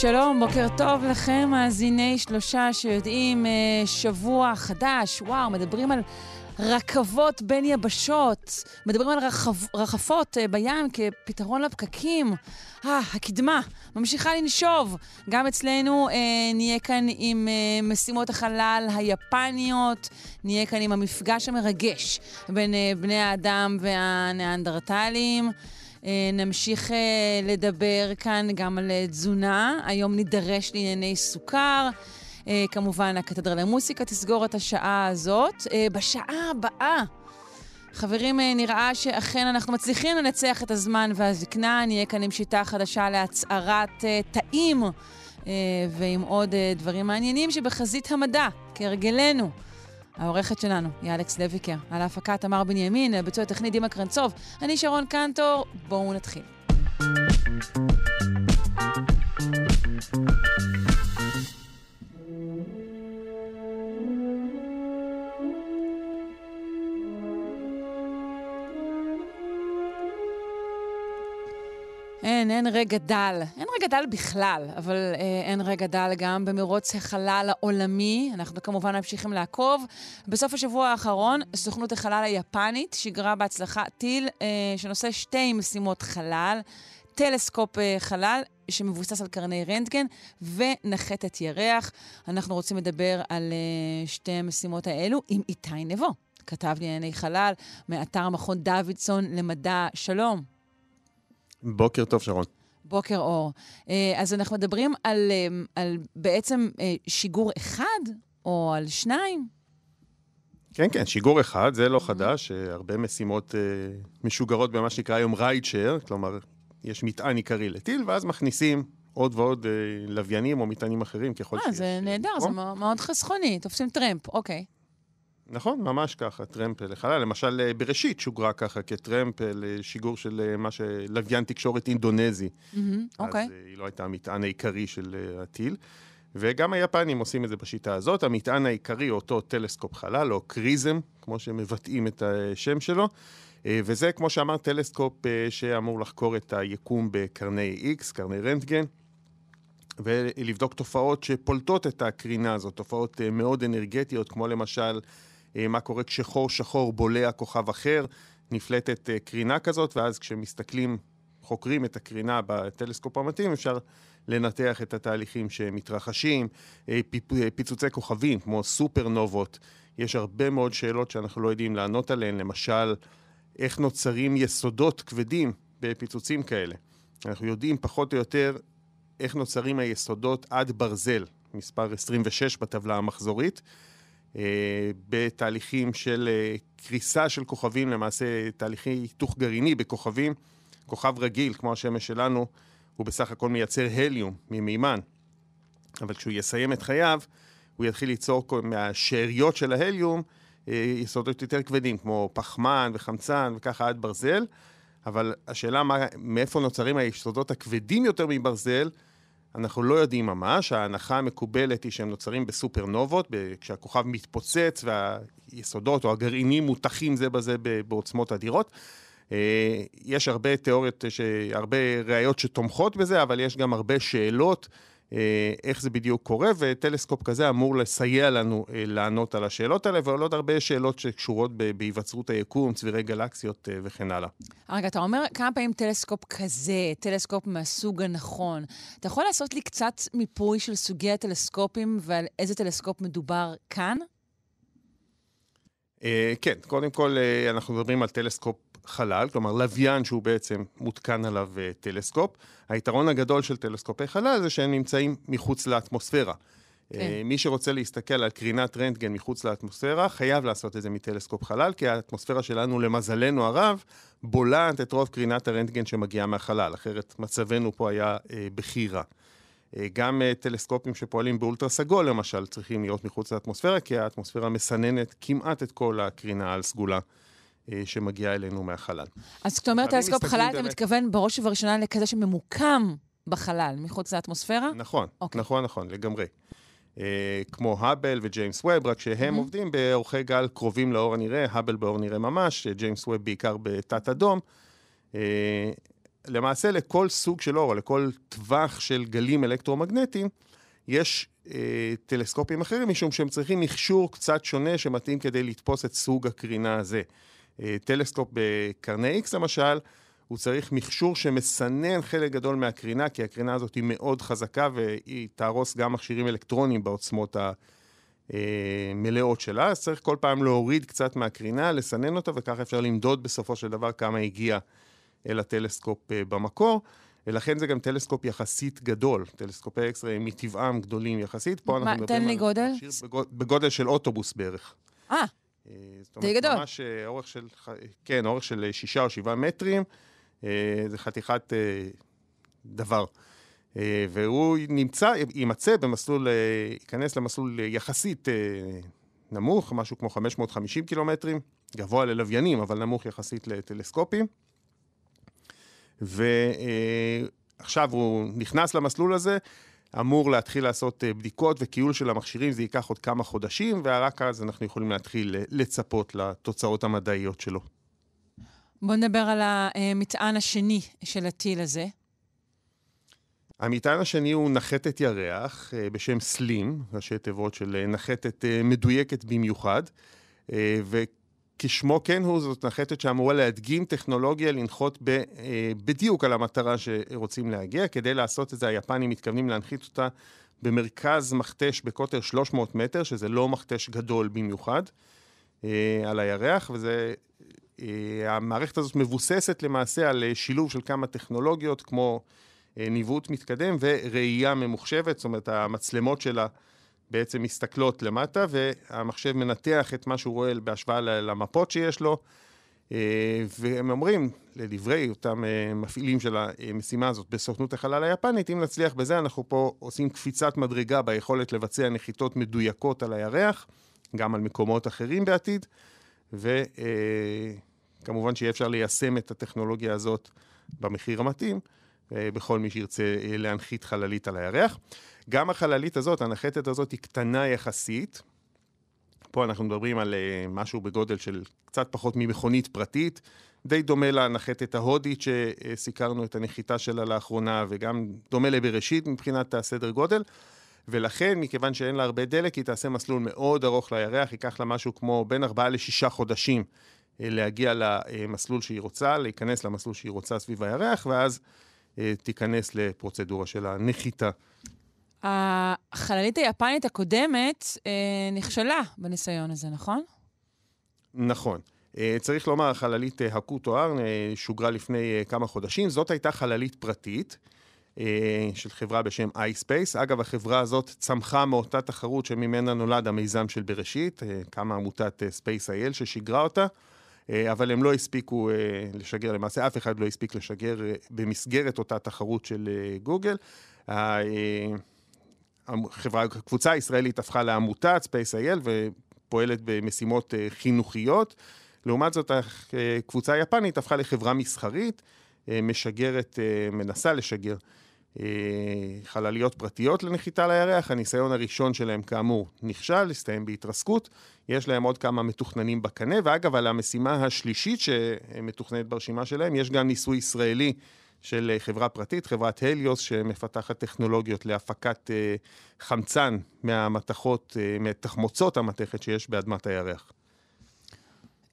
שלום, בוקר טוב לכם, מאזיני שלושה שיודעים, אה, שבוע חדש, וואו, מדברים על רכבות בין יבשות, מדברים על רחב, רחפות אה, בים כפתרון לפקקים. אה, הקדמה ממשיכה לנשוב. גם אצלנו אה, נהיה כאן עם אה, משימות החלל היפניות, נהיה כאן עם המפגש המרגש בין אה, בני האדם והניאנדרטלים. אה, נמשיך אה, לדבר כאן גם על אה, תזונה. היום נידרש לענייני סוכר. כמובן, הקתדרה למוסיקה תסגור את השעה הזאת. בשעה הבאה, חברים, נראה שאכן אנחנו מצליחים לנצח את הזמן והזקנה. נהיה כאן עם שיטה חדשה להצהרת תאים ועם עוד דברים מעניינים שבחזית המדע, כהרגלנו. העורכת שלנו היא אלכס לויקר, על ההפקה תמר בנימין, ביצוע טכני דימה קרנצוב, אני שרון קנטור, בואו נתחיל. אין, אין רגע דל. אין רגע דל בכלל, אבל אה, אין רגע דל גם במרוץ החלל העולמי. אנחנו כמובן ממשיכים לעקוב. בסוף השבוע האחרון, סוכנות החלל היפנית שיגרה בהצלחה טיל אה, שנושא שתי משימות חלל. טלסקופ אה, חלל שמבוסס על קרני רנטגן ונחתת ירח. אנחנו רוצים לדבר על אה, שתי המשימות האלו עם איתי נבו, כתב לענייני חלל מאתר מכון דוידסון למדע. שלום. בוקר טוב, שרון. בוקר אור. אה, אז אנחנו מדברים על, אה, על בעצם אה, שיגור אחד או על שניים? כן, כן, שיגור אחד, זה לא חדש. הרבה משימות משוגרות במה שנקרא היום ריידשר, כלומר, יש מטען עיקרי לטיל, ואז מכניסים עוד ועוד לוויינים או מטענים אחרים ככל שיש. אה, זה נהדר, זה מאוד חסכוני, תופסים טרמפ, אוקיי. נכון, ממש ככה, טרמפ לחלל. למשל, אה, בראשית שוגרה ככה כטרמפ לשיגור של אה, מה שלוויין תקשורת אינדונזי. Mm-hmm, אוקיי. אז היא לא הייתה המטען העיקרי של הטיל. וגם היפנים עושים את זה בשיטה הזאת. המטען העיקרי אותו טלסקופ חלל, או XRISM, כמו שמבטאים את השם שלו. וזה, כמו שאמרת, טלסקופ שאמור לחקור את היקום בקרני X, קרני רנטגן, ולבדוק תופעות שפולטות את הקרינה הזאת, תופעות מאוד אנרגטיות, כמו למשל אה, מה קורה כשחור שחור בולע כוכב אחר, נפלטת אה, קרינה כזאת, ואז כשמסתכלים, חוקרים את הקרינה בטלסקופ המתאים, אפשר לנתח את התהליכים שמתרחשים, אה, פיצוצי כוכבים כמו סופרנובות. יש הרבה מאוד שאלות שאנחנו לא יודעים לענות עליהן, למשל, איך נוצרים יסודות כבדים בפיצוצים כאלה. אנחנו יודעים פחות או יותר איך נוצרים היסודות עד ברזל, מספר 26 בטבלה המחזורית. אה, בתהליכים של אה, קריסה של כוכבים, למעשה תהליכי היתוך גרעיני בכוכבים. כוכב רגיל, כמו השמש שלנו, הוא בסך הכל מייצר הליום ממימן. אבל כשהוא יסיים את חייו, הוא יתחיל ליצור מהשאריות של ההליום אה, יסודות יותר כבדים, כמו פחמן וחמצן וככה עד ברזל. אבל השאלה מה, מאיפה נוצרים היסודות הכבדים יותר מברזל, אנחנו לא יודעים ממש, ההנחה המקובלת היא שהם נוצרים בסופרנובות, כשהכוכב מתפוצץ והיסודות או הגרעינים מותחים זה בזה בעוצמות אדירות. אה, יש הרבה תיאוריות, הרבה ראיות שתומכות בזה, אבל יש גם הרבה שאלות. אה, איך זה בדיוק קורה, וטלסקופ כזה אמור לסייע לנו אה, לענות על השאלות האלה, ועוד הרבה שאלות שקשורות בהיווצרות היקום, צבירי גלקסיות אה, וכן הלאה. רגע, אתה אומר כמה פעמים טלסקופ כזה, טלסקופ מהסוג הנכון. אתה יכול לעשות לי קצת מיפוי של סוגי הטלסקופים ועל איזה טלסקופ מדובר כאן? כן, קודם כל אנחנו מדברים על טלסקופ חלל, כלומר לוויין שהוא בעצם מותקן עליו אה, טלסקופ. היתרון הגדול של טלסקופי חלל זה שהם נמצאים מחוץ לאטמוספירה. כן. אה, מי שרוצה להסתכל על קרינת רנטגן מחוץ לאטמוספירה, חייב לעשות את זה מטלסקופ חלל, כי האטמוספירה שלנו, למזלנו הרב, בולעת את רוב קרינת הרנטגן שמגיעה מהחלל, אחרת מצבנו פה היה אה, בכי רע. אה, גם אה, טלסקופים שפועלים באולטרה סגול למשל צריכים להיות מחוץ לאטמוספירה, כי האטמוספירה מסננת כמעט את כל הקרינה העל סגולה אה, שמגיעה אלינו מהחלל. אז כשאתה אומר טלסקופ חלל, אתה באמת- מתכוון בראש ובראשונה לכזה שממוקם בחלל, מחוץ לאטמוספירה? נכון, אוקיי. נכון, נכון, לגמרי. אה, כמו האבל וג'יימס ווב, רק שהם אהם. עובדים באורכי גל קרובים לאור הנראה, האבל באור נראה ממש, ג'יימס ווב בעיקר בתת אדום. אה, למעשה לכל סוג של אור, או לכל טווח של גלים אלקטרומגנטיים, יש אה, טלסקופים אחרים, משום שהם צריכים מכשור קצת שונה שמתאים כדי לתפוס את סוג הקרינה הזה. אה, טלסקופ בקרני X למשל, הוא צריך מכשור שמסנן חלק גדול מהקרינה, כי הקרינה הזאת היא מאוד חזקה והיא תהרוס גם מכשירים אלקטרוניים בעוצמות המלאות שלה, אז צריך כל פעם להוריד קצת מהקרינה, לסנן אותה, וככה אפשר למדוד בסופו של דבר כמה הגיע אל הטלסקופ אה, במקור. ולכן זה גם טלסקופ יחסית גדול. טלסקופי אקסרי הם מטבעם גדולים יחסית. פה אנחנו מדברים תן לי על גודל. בגודל של אוטובוס בערך. אה, אה, זאת די אומרת, גדול. ממש אה, אורך של, כן, אורך של אה, שישה או שבעה מטרים. אה, זה חתיכת אה, דבר. אה, והוא נמצא, יימצא במסלול, אה, ייכנס למסלול אה, יחסית אה, נמוך, משהו כמו 550 קילומטרים, גבוה ללוויינים, אבל נמוך יחסית לטלסקופים. ועכשיו הוא נכנס למסלול הזה, אמור להתחיל לעשות אה, בדיקות וכיול של המכשירים, זה ייקח עוד כמה חודשים, ורק אז אנחנו יכולים להתחיל אה, לצפות לתוצאות המדעיות שלו. בוא נדבר על המטען השני של הטיל הזה. המטען השני הוא נחתת ירח אה, בשם סלים, ראשי תיבות של נחתת מדויקת במיוחד, וכשמו כן הוא, זאת נחתת שאמורה להדגים טכנולוגיה לנחות ב, אה, בדיוק על המטרה שרוצים להגיע. כדי לעשות את זה, היפנים מתכוונים להנחית אותה במרכז מכתש בקוטר 300 מטר, שזה לא מכתש גדול במיוחד, אה, על הירח, וזה... אה, המערכת הזאת מבוססת למעשה על אה, שילוב של כמה טכנולוגיות, כמו אה, ניווט מתקדם וראייה ממוחשבת, זאת אומרת, המצלמות שלה בעצם מסתכלות למטה, והמחשב מנתח את מה שהוא רואה בהשוואה למפות שיש לו, אה, והם אומרים, לדברי אותם אה, מפעילים של המשימה הזאת בסוכנות החלל היפנית, אם נצליח בזה, אנחנו פה עושים קפיצת מדרגה ביכולת לבצע נחיתות מדויקות על הירח, גם על מקומות אחרים בעתיד, וכמובן שיהיה אפשר ליישם את הטכנולוגיה הזאת במחיר המתאים. אה, בכל מי שירצה אה, להנחית חללית על הירח. גם החללית הזאת, הנחתת הזאת, היא קטנה יחסית. פה אנחנו מדברים על אה, משהו בגודל של קצת פחות ממכונית פרטית, די דומה לנחתת ההודית שסיקרנו את הנחיתה שלה לאחרונה, וגם דומה לבראשית מבחינת הסדר גודל. ולכן, מכיוון שאין לה הרבה דלק, היא תעשה מסלול מאוד ארוך לירח, ייקח לה משהו כמו בין ארבעה לשישה חודשים אה, להגיע למסלול שהיא רוצה, להיכנס למסלול שהיא רוצה סביב הירח, ואז אה, תיכנס לפרוצדורה של הנחיתה. החללית היפנית הקודמת אה, נכשלה בניסיון הזה, נכון? נכון. אה, צריך לומר, החללית אה, הקוטו ארן אה, שוגרה לפני אה, כמה חודשים. זאת הייתה חללית פרטית אה, של חברה בשם iSpace. אגב, החברה הזאת צמחה מאותה תחרות שממנה נולד המיזם של בראשית, אה, קמה עמותת אה, Space.il ששיגרה אותה. אה, אבל הם לא הספיקו אה, לשגר, למעשה אף אחד לא הספיק לשגר אה, במסגרת אותה תחרות של גוגל. אה, החברה, הקבוצה הישראלית הפכה לעמותת Space.il ופועלת במשימות אה, חינוכיות. לעומת זאת, הקבוצה היפנית הפכה לחברה מסחרית, אה, משגרת, אה, מנסה לשגר אה, חלליות פרטיות לנחיתה לירח. הניסיון הראשון שלהם, כאמור, נכשל, הסתיים בהתרסקות. יש להם עוד כמה מתוכננים בקנה, ואגב, על המשימה השלישית שמתוכננת ברשימה שלהם, יש גם ניסוי ישראלי של אה, חברה פרטית, חברת הליוס, שמפתחת טכנולוגיות להפקת אה, חמצן מהמתכות, אה, מתחמוצות המתכת שיש באדמת הירח.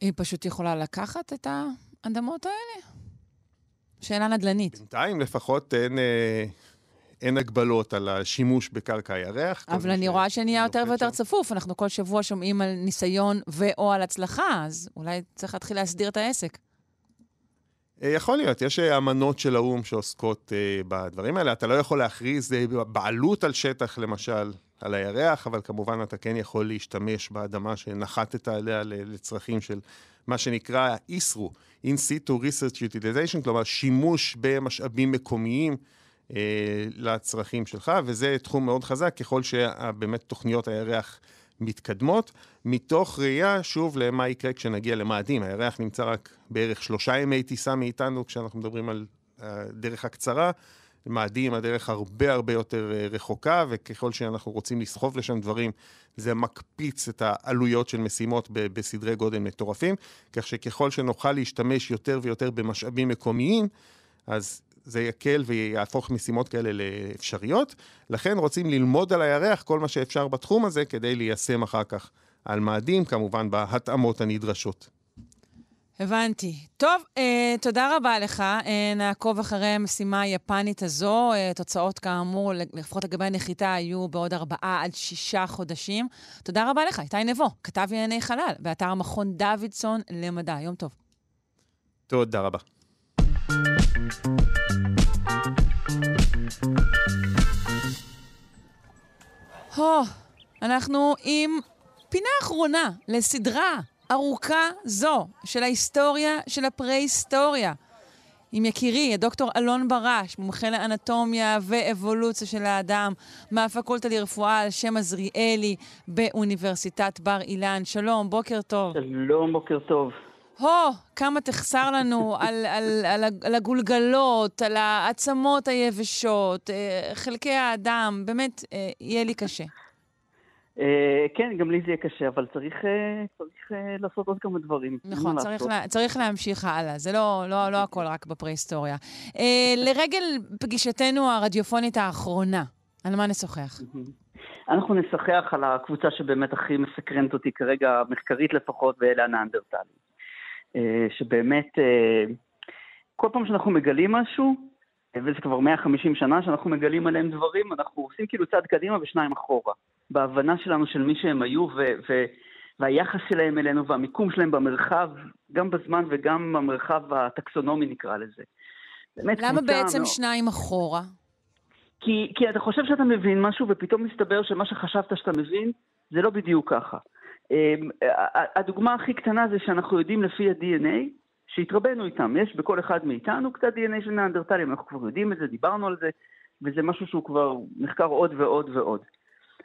היא פשוט יכולה לקחת את האדמות האלה? שאלה נדל"נית. בינתיים לפחות אין, אין הגבלות על השימוש בקרקע הירח. אבל אני רואה שנהיה יותר נוחת ויותר שם. צפוף. אנחנו כל שבוע שומעים על ניסיון ו/או על הצלחה, אז אולי צריך להתחיל להסדיר את העסק. אה, יכול להיות, יש אה, אמנות של האו"ם שעוסקות אה, בדברים האלה. אתה לא יכול להכריז בעלות על שטח, למשל, על הירח, אבל כמובן אתה כן יכול להשתמש באדמה שנחתת עליה לצרכים של מה שנקרא ISRU, In situ Research Utilization, כלומר שימוש במשאבים מקומיים לצרכים שלך, וזה תחום מאוד חזק ככל שבאמת תוכניות הירח מתקדמות, מתוך ראייה, שוב, למה יקרה כשנגיע למאדים. הירח נמצא רק בערך שלושה ימי טיסה מאיתנו כשאנחנו מדברים על הדרך הקצרה. מאדים הדרך הרבה הרבה יותר אה, רחוקה, וככל שאנחנו רוצים לסחוב לשם דברים, זה מקפיץ את העלויות של משימות בסדרי גודל מטורפים, כך שככל שנוכל להשתמש יותר ויותר במשאבים מקומיים, אז זה יקל ויהפוך משימות כאלה לאפשריות. לכן רוצים ללמוד על הירח כל מה שאפשר בתחום הזה כדי ליישם אחר כך על מאדים, כמובן בהתאמות הנדרשות. הבנתי. טוב, אה, תודה רבה לך. אה, נעקוב אחרי המשימה היפנית הזו. אה, תוצאות כאמור, לפחות לגבי הנחיתה, היו בעוד ארבעה עד שישה חודשים. תודה רבה לך, איתי נבו, כתב ענייני חלל, באתר המכון דוידסון למדע. יום טוב. תודה רבה. הו, אנחנו עם פינה אחרונה לסדרה ארוכה זו של ההיסטוריה של הפרה-היסטוריה. עם יקירי, הדוקטור אלון ברש, מומחה לאנטומיה ואבולוציה של האדם, מהפקולטה לרפואה על שם עזריאלי באוניברסיטת בר אילן. שלום, בוקר טוב. שלום, בוקר טוב. הו, כמה תחסר לנו על, על, על, על הגולגלות, על העצמות היבשות, אה, חלקי האדם, באמת, אה, יהיה לי קשה. אה, כן, גם לי זה יהיה קשה, אבל צריך, צריך לעשות עוד כמה דברים. נכון, צריך, לה, צריך להמשיך הלאה, זה לא, לא, לא הכל רק בפרה-היסטוריה. לרגל פגישתנו הרדיופונית האחרונה, על מה נשוחח? אנחנו נשחח על הקבוצה שבאמת הכי מסקרנת אותי כרגע, מחקרית לפחות, ואלה הנאנדרטלים. אה, שבאמת אה, כל פעם שאנחנו מגלים משהו, וזה כבר 150 שנה שאנחנו מגלים עליהם דברים, אנחנו עושים כאילו צעד קדימה ושניים אחורה. בהבנה שלנו של מי שהם היו ו- ו- והיחס שלהם אלינו והמיקום שלהם במרחב, גם בזמן וגם במרחב הטקסונומי נקרא לזה. למה בעצם מאוד... שניים אחורה? כי, כי אתה חושב שאתה מבין משהו ופתאום מסתבר שמה שחשבת שאתה מבין זה לא בדיוק ככה. אמ, הדוגמה הכי קטנה זה שאנחנו יודעים לפי ה-DNA שהתרבנו איתם. יש בכל אחד מאיתנו קצת DNA של ניאנדרטלים, אנחנו כבר יודעים את זה, דיברנו על זה, וזה משהו שהוא כבר נחקר עוד ועוד ועוד.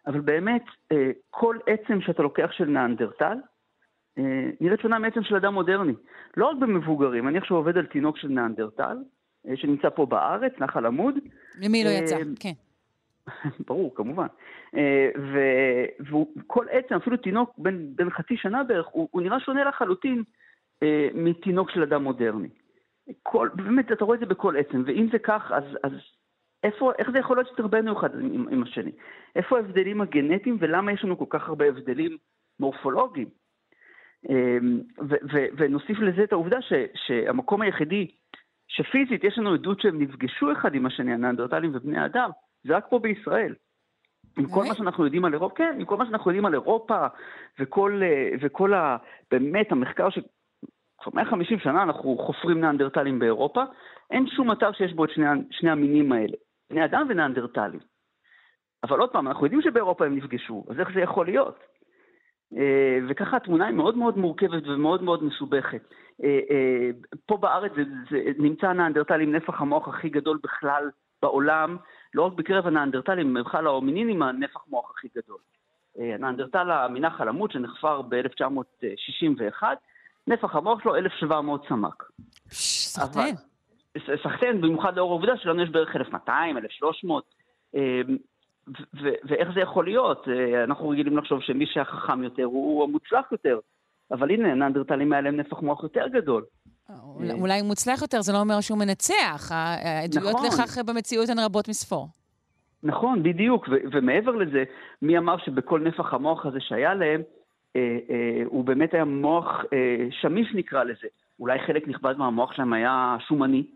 אבל באמת, אה, כל עצם שאתה לוקח של ניאנדרטל, אה, נראית שונה מעצם של אדם מודרני. לא רק במבוגרים, אני עכשיו עובד על תינוק של ניאנדרטל, אה, שנמצא פה בארץ, נחל עמוד. למי לא יצא, כן. ברור, כמובן. אה, וכל עצם, אפילו תינוק בן, בן חצי שנה בערך, הוא, הוא נראה שונה לחלוטין אה, מתינוק של אדם מודרני. כל, באמת, אתה רואה את זה בכל עצם, ואם זה כך, אז, אז איפה, איך זה יכול להיות שתרבנו אחד עם, עם השני? איפה ההבדלים הגנטיים ולמה יש לנו כל כך הרבה הבדלים מורפולוגיים? אה, ו, ו, ונוסיף לזה את העובדה ש, שהמקום היחידי שפיזית יש לנו עדות שהם נפגשו אחד עם השני, הנאנדרטלים ובני אדם, זה רק פה בישראל. עם כל מה שאנחנו יודעים על אירופה, כן, עם כל מה שאנחנו יודעים על אירופה, וכל, אה, וכל ה... באמת, המחקר ש... כבר 150 שנה אנחנו חופרים ניאנדרטלים באירופה, אין שום מצב שיש בו את שני, שני המינים האלה, בני אדם וניאנדרטלים. אבל עוד פעם, אנחנו יודעים שבאירופה הם נפגשו, אז איך זה יכול להיות? אה, וככה התמונה היא מאוד מאוד מורכבת ומאוד מאוד מסובכת. אה, פה בארץ זה, זה נמצא ניאנדרטל עם נפח המוח הכי גדול בכלל בעולם, לא רק בקרב הניאנדרטלים, בכלל ההומינים עם הנפח מוח הכי גדול. אה, הניאנדרטל המנח על עמוד שנחפר ב-1961, נפח המוח שלו 1,700 סמ"ק. סחטיין. סחטיין, במיוחד לאור העובדה שלנו יש בערך 1,200, 1,300. ואיך זה יכול להיות? אה, אנחנו רגילים לחשוב שמי שהחכם יותר הוא המוצלח יותר. אבל הנה, ניאנדרטלים היה להם נפח מוח יותר גדול. אולי מוצלח יותר, זה לא אומר שהוא מנצח. העדויות נכון. לכך במציאות הן רבות מספור. נכון, בדיוק. ו- ומעבר לזה, מי אמר שבכל נפח המוח הזה שהיה להם, אה, אה, הוא באמת היה מוח אה, שמיש נקרא לזה. אולי חלק נכבד מהמוח שלהם היה שומני.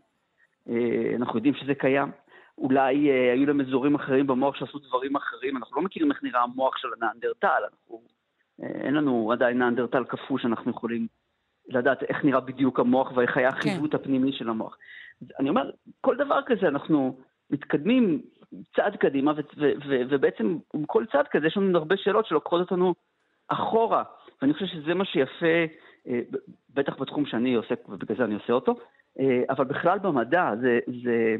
אה, אנחנו יודעים שזה קיים. אולי אה, היו להם אזורים אחרים במוח שעשו דברים אחרים. אנחנו לא מכירים איך נראה המוח של הנאנדרטל. אנחנו, אה, אין לנו עדיין נאנדרטל קפוא שאנחנו יכולים לדעת איך נראה בדיוק המוח ואיך היה כן. החיווט כן. הפנימי של המוח. אני אומר, כל דבר כזה אנחנו מתקדמים צעד קדימה, ו- ו- ו- ובעצם עם כל צעד כזה יש לנו הרבה שאלות שלוקחות אותנו אחורה, ואני חושב שזה מה שיפה, אה, בטח בתחום שאני עוסק, ובגלל זה אני עושה אותו, אה, אבל בכלל במדע, זה, זה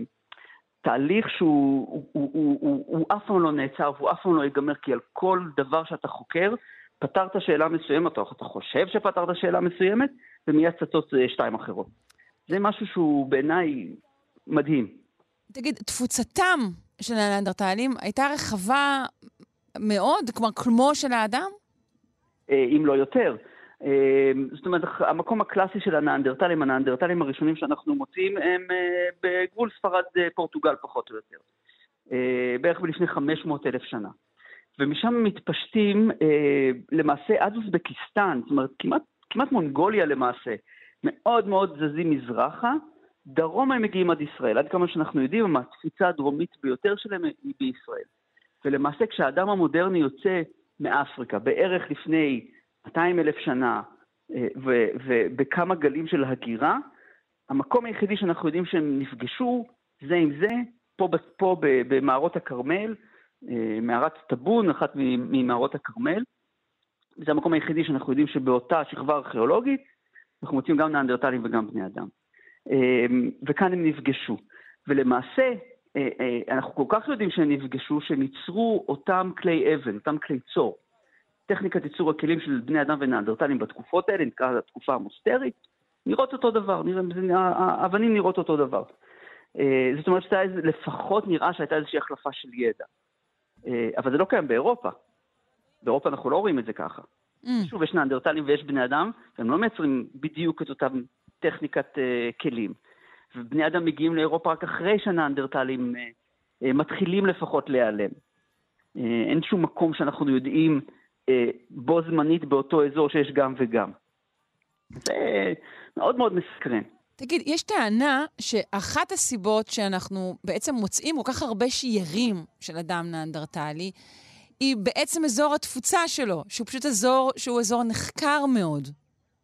תהליך שהוא הוא, הוא, הוא, הוא, הוא אף פעם לא נעצר והוא אף פעם לא ייגמר, כי על כל דבר שאתה חוקר, פתרת שאלה מסוימת, או אתה חושב שפתרת שאלה מסוימת, ומיד צצות אה, שתיים אחרות. זה משהו שהוא בעיניי מדהים. תגיד, תפוצתם של הנאנדרטלים הייתה רחבה מאוד, כלומר, כמו של האדם? אה, אם לא יותר. אה, זאת אומרת, המקום הקלאסי של הנאנדרטלים, הנאנדרטלים הראשונים שאנחנו מוצאים, הם בגבול ספרד-פורטוגל פחות או יותר. בערך בלפני 500 אלף שנה. ומשם מתפשטים אה, למעשה עד אוזבקיסטן, זאת אומרת כמעט, כמעט מונגוליה למעשה, מאוד מאוד זזים מזרחה, דרום הם מגיעים עד ישראל, עד כמה שאנחנו יודעים, התפיסה הדרומית ביותר שלהם היא בישראל. ולמעשה כשהאדם המודרני יוצא מאפריקה, בערך לפני 200 אלף שנה, אה, ובכמה גלים של הגירה, המקום היחידי שאנחנו יודעים שהם נפגשו זה עם זה, פה, פה במערות הכרמל, מערת טאבון, אחת ממערות הכרמל. זה המקום היחידי שאנחנו יודעים שבאותה שכבה ארכיאולוגית אנחנו מוצאים גם נאנדרטלים וגם בני אדם. אה, וכאן הם נפגשו. ולמעשה, אה, אנחנו כל כך יודעים שהם נפגשו, שהם ייצרו אותם כלי אבן, אותם כלי צור. טכניקת ייצור הכלים של בני אדם ונאנדרטלים בתקופות האלה, נקרא התקופה המוסטרית, נראות אותו דבר, האבנים נראות אותו דבר. זאת אומרת שלפחות נראה שהייתה איזושהי החלפה של ידע. אה, אבל זה לא קיים באירופה. באירופה אנחנו לא רואים את זה ככה. Mm. שוב, יש נאנדרטלים ויש בני אדם, והם לא מייצרים בדיוק את אותם טכניקת uh, כלים. ובני אדם מגיעים לאירופה רק אחרי שהנאנדרטלים uh, uh, מתחילים לפחות להיעלם. Uh, אין שום מקום שאנחנו יודעים uh, בו זמנית באותו אזור שיש גם וגם. זה מאוד מאוד מסקרן. תגיד, יש טענה שאחת הסיבות שאנחנו בעצם מוצאים כל כך הרבה שיירים של אדם נאנדרטלי, היא בעצם אזור התפוצה שלו, שהוא פשוט אזור שהוא אזור נחקר מאוד.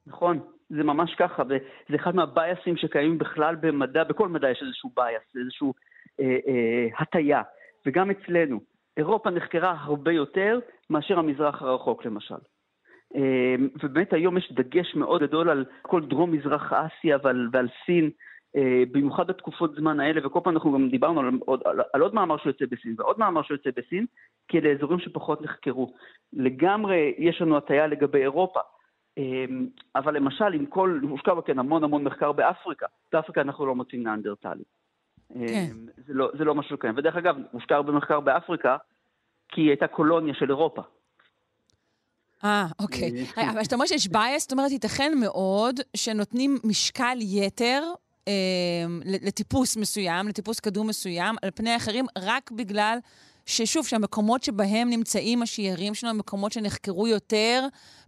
נכון, זה ממש ככה, וזה אחד מהבייסים שקיימים בכלל במדע, בכל מדע יש איזשהו בייס, איזשהו אה, אה, הטיה, וגם אצלנו. אירופה נחקרה הרבה יותר מאשר המזרח הרחוק למשל. אמ, ובאמת היום יש דגש מאוד גדול על כל דרום-מזרח אסיה ועל, ועל סין, אה, במיוחד בתקופות זמן האלה, וכל פעם אנחנו גם דיברנו על עוד, על, על עוד מאמר שיוצא בסין ועוד מאמר שיוצא בסין, כי אלה אזורים שפחות נחקרו. לגמרי יש לנו הטיה לגבי אירופה. אמ, אבל למשל, עם כל, הושקע כן המון המון מחקר באפריקה, באפריקה אנחנו לא מוצאים נאנדרטלי. כן. אמ, זה לא, זה לא משהו קיים. ודרך אגב, הושקע הרבה מחקר באפריקה, כי היא הייתה קולוניה של אירופה. אה, אוקיי. אה, אבל כשאתה אומר שיש bias, זאת אומרת, ייתכן מאוד שנותנים משקל יתר אה, לטיפוס מסוים, לטיפוס קדום מסוים, על פני אחרים, רק בגלל ששוב, שהמקומות שבהם נמצאים השיירים שלנו הם מקומות שנחקרו יותר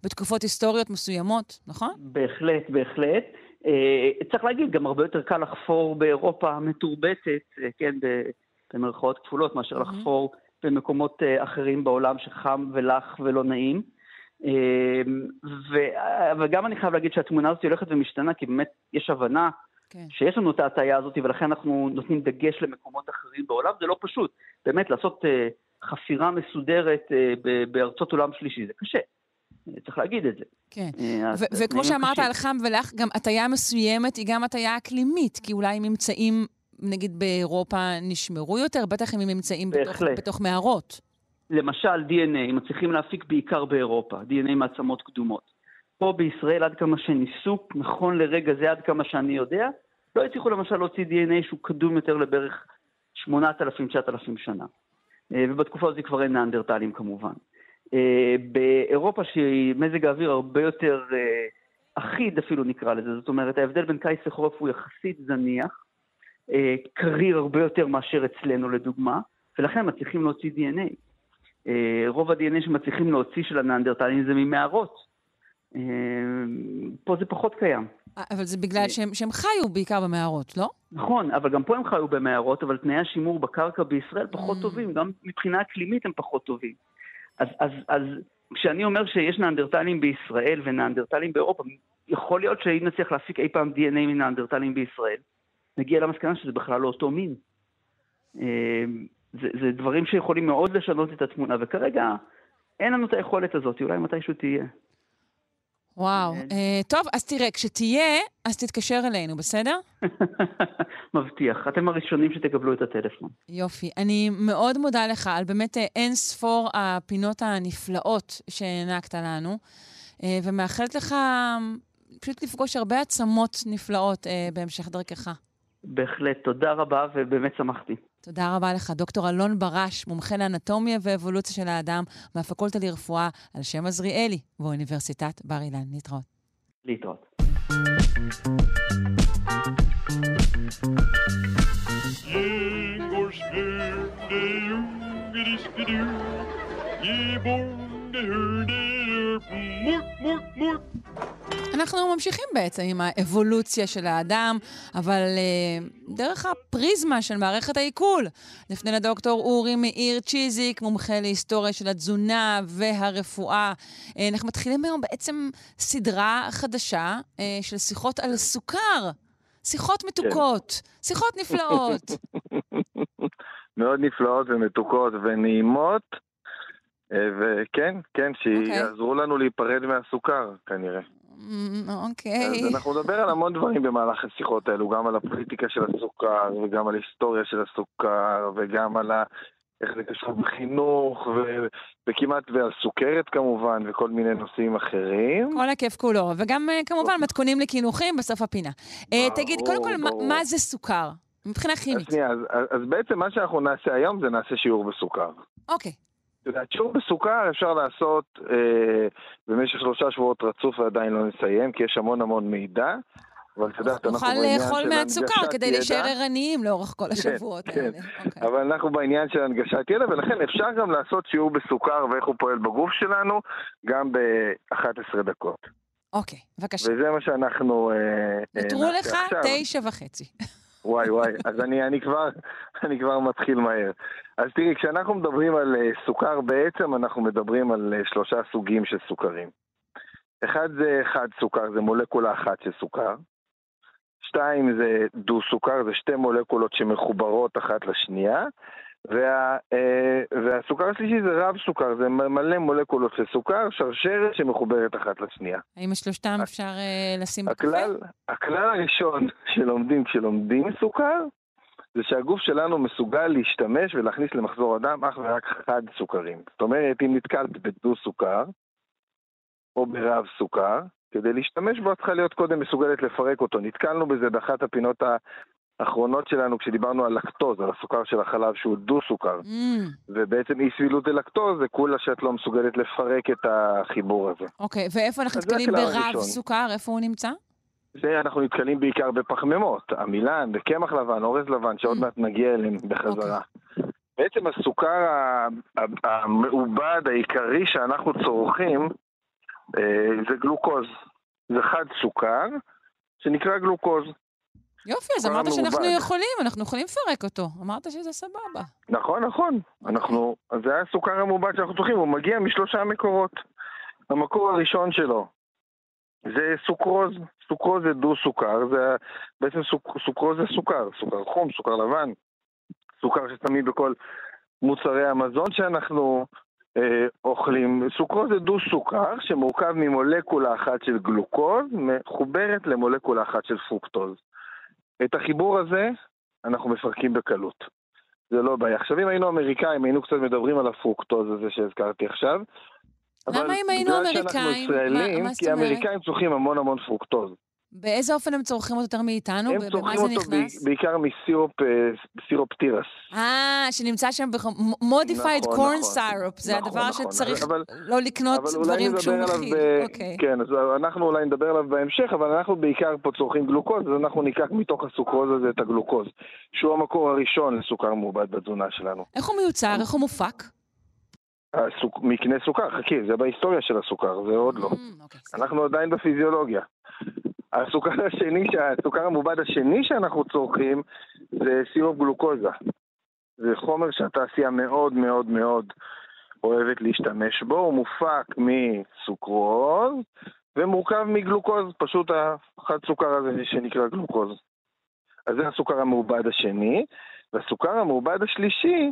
בתקופות היסטוריות מסוימות, נכון? בהחלט, בהחלט. אה, צריך להגיד, גם הרבה יותר קל לחפור באירופה המתורבתת, אה, כן, במרכאות כפולות, מאשר לחפור במקומות אה, אחרים בעולם שחם ולח ולא נעים. אמ, ו... וגם אני חייב להגיד שהתמונה הזאת הולכת ומשתנה, כי באמת יש הבנה כן. שיש לנו את ההטייה הזאת, ולכן אנחנו נותנים דגש למקומות אחרים בעולם. זה לא פשוט. באמת, לעשות uh, חפירה מסודרת uh, בארצות עולם שלישי, זה קשה. צריך להגיד את זה. כן, וכמו שאמרת על חם ולח, גם הטיה מסוימת היא גם הטיה אקלימית, כי אולי ממצאים, נגיד באירופה, נשמרו יותר, בטח אם הם נמצאים בתוך, בתוך מערות. למשל DNA, מצליחים להפיק בעיקר באירופה, DNA מעצמות קדומות. פה בישראל, עד כמה שניסו, נכון לרגע זה, עד כמה שאני יודע, לא הצליחו למשל להוציא DNA שהוא קדום יותר לבערך 8,000-9,000 שנה. אה, ובתקופה הזאת כבר אין נאנדרטלים כמובן. אה, באירופה שמזג האוויר הרבה יותר אה, אחיד אפילו נקרא לזה, זאת אומרת ההבדל בין קיץ לחורף הוא יחסית זניח, קריר הרבה יותר מאשר אצלנו לדוגמה, ולכן מצליחים להוציא DNA. אה, רוב ה-DNA שמצליחים להוציא של הנאנדרטלים זה ממערות. אה, פה זה פחות קיים. אבל זה בגלל שהם, שהם חיו בעיקר במערות, לא? נכון, אבל גם פה הם חיו במערות, אבל תנאי השימור בקרקע בישראל פחות mm. טובים, גם מבחינה אקלימית הם פחות טובים. אז, אז, אז כשאני אומר שיש נאנדרטלים בישראל ונאנדרטלים באירופה, יכול להיות שאם נצליח להפיק אי פעם DNA מנאנדרטלים בישראל, נגיע למסקנה שזה בכלל לא אותו מין. זה, זה דברים שיכולים מאוד לשנות את התמונה, וכרגע אין לנו את היכולת הזאת, אולי מתישהו תהיה. וואו. כן. אה, טוב, אז תראה, כשתהיה, אז תתקשר אלינו, בסדר? מבטיח. אתם הראשונים שתקבלו את הטלפון. יופי. אני מאוד מודה לך על באמת אה, אין ספור הפינות הנפלאות שהענקת לנו, אה, ומאחלת לך אמ, פשוט לפגוש הרבה עצמות נפלאות אה, בהמשך דרכך. בהחלט, תודה רבה, ובאמת שמחתי. תודה רבה לך, דוקטור אלון ברש, מומחה לאנטומיה ואבולוציה של האדם מהפקולטה לרפואה על שם עזריאלי באוניברסיטת בר אילן. להתראות. להתראות. אנחנו ממשיכים בעצם עם האבולוציה של האדם, אבל uh, דרך הפריזמה של מערכת העיכול. נפנה לדוקטור אורי מאיר צ'יזיק, מומחה להיסטוריה של התזונה והרפואה. Uh, אנחנו מתחילים היום בעצם סדרה חדשה uh, של שיחות על סוכר. שיחות מתוקות, שיחות נפלאות. מאוד נפלאות ומתוקות ונעימות, אה, וכן, כן, שיעזרו לנו להיפרד מהסוכר, כנראה. אמ, אוקיי. אז אנחנו נדבר על המון דברים במהלך השיחות האלו, גם על הפוליטיקה של הסוכר, וגם על היסטוריה של הסוכר, וגם על ה... איך זה קשור בחינוך, ו... וכמעט ועל סוכרת כמובן, וכל מיני נושאים אחרים. כל הכיף כולו, וגם אה, כמובן מתכונים לקינוחים בסוף הפינה. אה, ברור, תגיד, קודם כל, מה- ברור. מה זה סוכר? מבחינה אז כימית. שנייה, אז, אז, אז בעצם מה שאנחנו נעשה היום זה נעשה שיעור בסוכר. אוקיי. את יודעת, שיעור בסוכר אפשר לעשות אה, במשך שלושה שבועות רצוף ועדיין לא נסיים, כי יש המון המון מידע. אבל את יודעת, אנחנו נוכל בעניין לאכול של מהסוכר הנגשת כדי ידע. להישאר ערניים לאורך כל השבועות כן. האלה. אוקיי. אבל אנחנו בעניין של הנגשת ידע, ולכן אפשר גם לעשות שיעור בסוכר ואיך הוא פועל בגוף שלנו, גם ב-11 דקות. אוקיי, בבקשה. וזה מה שאנחנו... אה, אה, נותרו נעשה לך. תשע וחצי. וואי וואי, אז אני, אני, כבר, אני כבר מתחיל מהר. אז תראי, כשאנחנו מדברים על אה, סוכר, בעצם אנחנו מדברים על אה, שלושה סוגים של סוכרים. אחד זה חד סוכר, זה מולקולה אחת של סוכר. שתיים זה דו סוכר, זה שתי מולקולות שמחוברות אחת לשנייה. וה, אה, והסוכר השלישי זה רב סוכר, זה מלא מולקולות של סוכר, שרשרת שמחוברת אחת לשנייה. האם את שלושתם אפשר אה, לשים בקפה? הכלל, הכלל הראשון שלומדים כשלומדים סוכר, זה שהגוף שלנו מסוגל להשתמש ולהכניס למחזור הדם אך ורק חד סוכרים. זאת אומרת, אם נתקלת בדו סוכר, או ברב סוכר, כדי להשתמש בו את צריכה להיות קודם מסוגלת לפרק אותו. נתקלנו בזה באחת הפינות האחרונות שלנו כשדיברנו על לקטוז, על הסוכר של החלב שהוא דו סוכר. אמ, ובעצם אי סבילות ללקטוז זה כולה שאת לא מסוגלת לפרק את החיבור הזה. אוקיי, ואיפה אנחנו נתקלים ברב. סוכר? איפה הוא נמצא? זה אנחנו נתקלים בעיקר בפחמימות, עמילן, בקמח לבן, אורז לבן, שעוד Mm. מעט נגיע אליהם בחזרה. בעצם הסוכר ה- ה- המעובד העיקרי שאנחנו צורכים אה, זה גלוקוז. זה חד סוכר שנקרא גלוקוז. יופי, אז אמרת שאנחנו מעובד. יכולים, אנחנו יכולים לפרק אותו. אמרת שזה סבבה. נכון, נכון. אנחנו, אז זה הסוכר המעובד שאנחנו צורכים, הוא מגיע משלושה מקורות. המקור הראשון שלו זה סוכרוז. סוכרוז זה דו סוכר, זה בעצם סוכ, סוכרוז זה סוכר, סוכר חום, סוכר לבן, סוכר ששמים בכל מוצרי המזון שאנחנו אה, אוכלים. סוכרוז זה דו סוכר שמורכב ממולקולה אחת של גלוקוז מחוברת למולקולה אחת של פרוקטוז. את החיבור הזה אנחנו מפרקים בקלות. זה לא בעיה. עכשיו אם היינו אמריקאים היינו קצת מדברים על הפרוקטוז הזה שהזכרתי עכשיו. למה אם היינו בגלל שאנחנו אמריקאים? ישראלים, מה- מה זאת כי אומרת? האמריקאים צורכים המון המון פרוקטוז. באיזה אופן הם צורכים אותו יותר מאיתנו? הם צורכים אותו נכנס? בעיקר מסירופ אה, סירופ תירס. אה, שנמצא שם modified corn. syrup. זה נכון, הדבר נכון. שצריך אבל- לא לקנות אבל דברים כשהוא מכיל. ב... אוקיי. כן, אז אנחנו אולי נדבר עליו בהמשך, אבל אנחנו בעיקר פה צורכים גלוקוז, אז אנחנו ניקח מתוך הסוכרוז הזה את הגלוקוז, שהוא המקור הראשון לסוכר מעובד בתזונה שלנו. איך הוא מיוצר? איך הוא מופק? הסוכ... מקנה סוכר, חכי, זה בהיסטוריה של הסוכר, זה עוד לא. אמ, אוקיי, סליחה. אנחנו עדיין בפיזיולוגיה. הסוכר השני, הסוכר המעובד השני שאנחנו צורכים זה סירופ גלוקוזה. זה חומר שהתעשייה מאוד מאוד מאוד אוהבת להשתמש בו, הוא מופק מסוכרוז ומורכב מגלוקוז, פשוט החד סוכר הזה שנקרא גלוקוז. אז זה הסוכר המעובד השני, והסוכר המעובד השלישי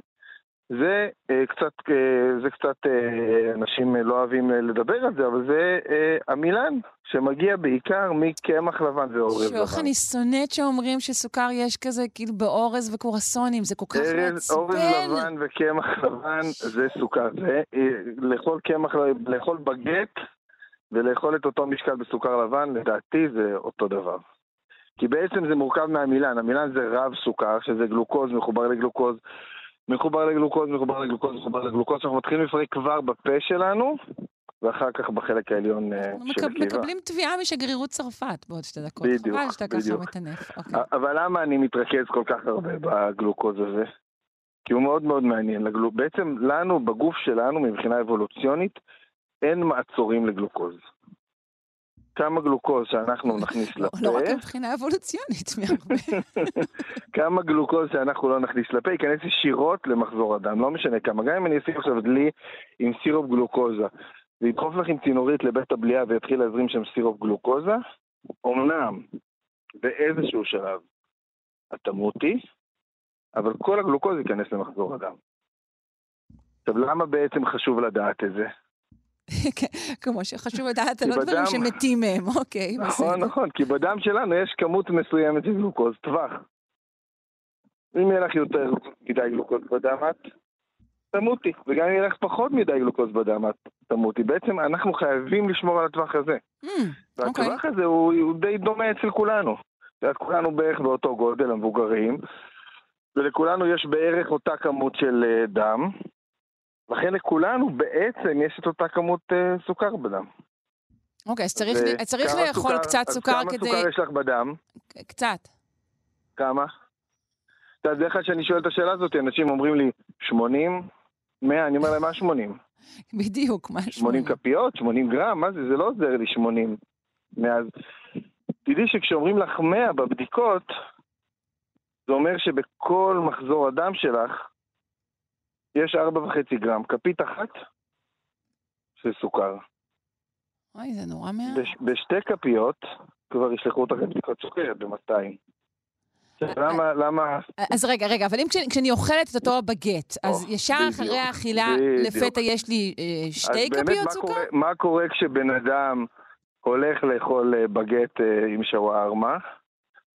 זה אה, קצת, אה, זה קצת, אה, אנשים לא אוהבים לדבר על זה, אבל זה עמילן, שמגיע בעיקר מקמח לבן ואורז לבן. שאוך, אני שונאת שאומרים שסוכר יש כזה כאילו באורז וקורסונים, זה כל כך ארז, אורז מעצבן. לבן וקמח לבן זה סוכר. זה לאכול קמח, לאכול בגט ולאכול את אותו משקל בסוכר לבן, לדעתי זה אותו דבר. כי בעצם זה מורכב מהמילן, המילן זה רב סוכר, שזה גלוקוז מחובר לגלוקוז, מחובר לגלוקוז, מחובר לגלוקוז, מחובר לגלוקוז, שאנחנו מתחילים לפרק כבר בפה שלנו, ואחר כך בחלק העליון אה, אנחנו של הקיבה. מקבלים תביעה משגרירות צרפת בעוד שתי דקות. בדיוק, חבל שאתה ככה. מטנף. אוקיי. אבל למה אני מתרכז כל כך הרבה בגלוקוז הזה? כי הוא מאוד מאוד מעניין. בעצם לנו, בגוף שלנו, מבחינה אבולוציונית, אין מעצורים לגלוקוז. כמה גלוקוז שאנחנו נכניס לא לא רק לפה, מבחינה אבולוציונית, מהרבה. כמה גלוקוז שאנחנו לא נכניס לפה, ייכנס ישירות למחזור הדם, לא משנה כמה. גם אם אני אשים עכשיו דלי עם סירופ גלוקוזה, וידחוף לך עם צינורית לבית הבליעה ויתחיל להזרים שם סירופ גלוקוזה, אמנם באיזשהו שלב את תמותי, אבל כל הגלוקוז ייכנס למחזור הדם. עכשיו, למה בעצם חשוב לדעת את זה? כמו שחשוב לדעת על כי עוד דברים שמתים מהם, אוקיי, נכון. נכון, כי בדם שלנו יש כמות מסוימת של גלוקוז, טווח. אם יהיה לך יותר מדי גלוקוז בדם, את תמותי, וגם אם יהיה לך פחות מדי גלוקוז בדם, את תמותי. בעצם אנחנו חייבים לשמור על הטווח הזה. Mm, אוקיי. והטווח הזה הוא, די דומה אצל כולנו. כולנו בערך באותו גודל, המבוגרים, ולכולנו יש בערך אותה כמות של אה, דם, לכן לכולנו בעצם יש את אותה כמות אה, סוכר בדם. אוקיי, אז צריך ו- צריך כמה לאכול סוכר- קצת סוכר כמה כדי... סוכר יש לך בדם? קצת. כמה? אתה יודע, כלל כשאני שואל את השאלה הזאת, אנשים אומרים לי, 80? 100? אני אומר להם, מה 80? בדיוק, מה 80 כפיות? 80 גרם? מה זה? זה לא עוזר לי 80. מאז... תדעי שכשאומרים לך 100 בבדיקות, זה אומר שבכל מחזור הדם שלך יש 4.5 גרם. כפית אחת של סוכר. אוי, זה נורא מה... בש, בשתי כפיות כבר ישלחו אותך לבדיקות סוכרת ב-200. למה, למה, אז רגע, רגע, אבל אם כש- כשאני אוכלת את אותו בגט, אז או, ישר אחרי האכילה. לפתע יש לי אה, שתי אז באמת, כפיות סוכר? קורה, מה קורה כשבן אדם הולך לאכול אה, בגט אה, עם שווארמה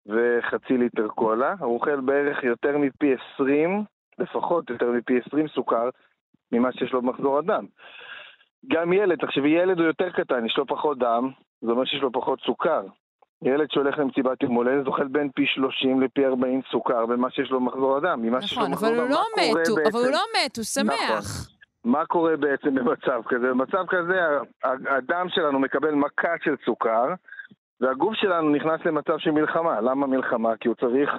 וחצי ליטר קולה? הוא אוכל בערך יותר מפי 20, לפחות יותר מפי 20 סוכר ממה שיש לו במחזור הדם. גם ילד, תחשבי, ילד הוא יותר קטן, יש לו פחות דם, זה אומר שיש לו פחות סוכר. ילד שהולך למסיבת יום הולדת אוכל בין פי 30 לפי 40 סוכר במה שיש לו במחזור הדם. ממה שיש לו נכון, אבל הוא לא מת, הוא- אבל הוא בעצם? לא מת, הוא שמח. מה קורה בעצם במצב כזה? במצב כזה הדם שלנו מקבל מכה של סוכר והגוף שלנו נכנס למצב של מלחמה. למה מלחמה? כי הוא צריך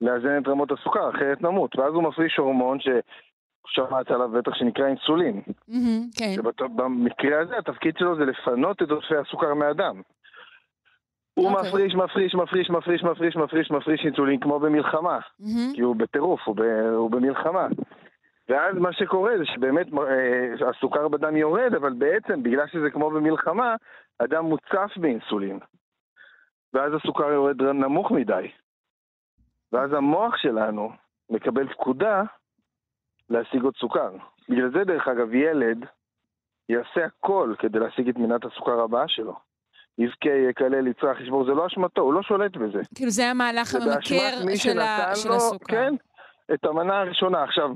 לאזן את רמות הסוכר, אחרת נמות. ואז הוא מפריש הורמון ששמעת עליו בטח שנקרא אינסולין. מהמם, כן. שבמקרה הזה התפקיד שלו זה לפנות את עודפי הסוכר מהדם. הוא אוקיי. מפריש, מפריש, מפריש, מפריש, מפריש, מפריש, מפריש אינסולין כמו במלחמה. מהמם. כי הוא בטירוף, הוא, ב, הוא במלחמה. ואז מה שקורה זה שבאמת אה, הסוכר בדם יורד, אבל בעצם בגלל שזה כמו במלחמה, הדם מוצף באינסולין. ואז הסוכר יורד נמוך מדי. ואז המוח שלנו מקבל פקודה להשיג עוד סוכר. בגלל זה, דרך אגב, ילד יעשה הכל כדי להשיג את מנת הסוכר הבאה שלו. יבכה, יקלל, יצרח, ישבור, זה לא אשמתו, הוא לא שולט בזה. כאילו זה המהלך הממכר של ה- של לו, הסוכר. כן, את המנה הראשונה. עכשיו,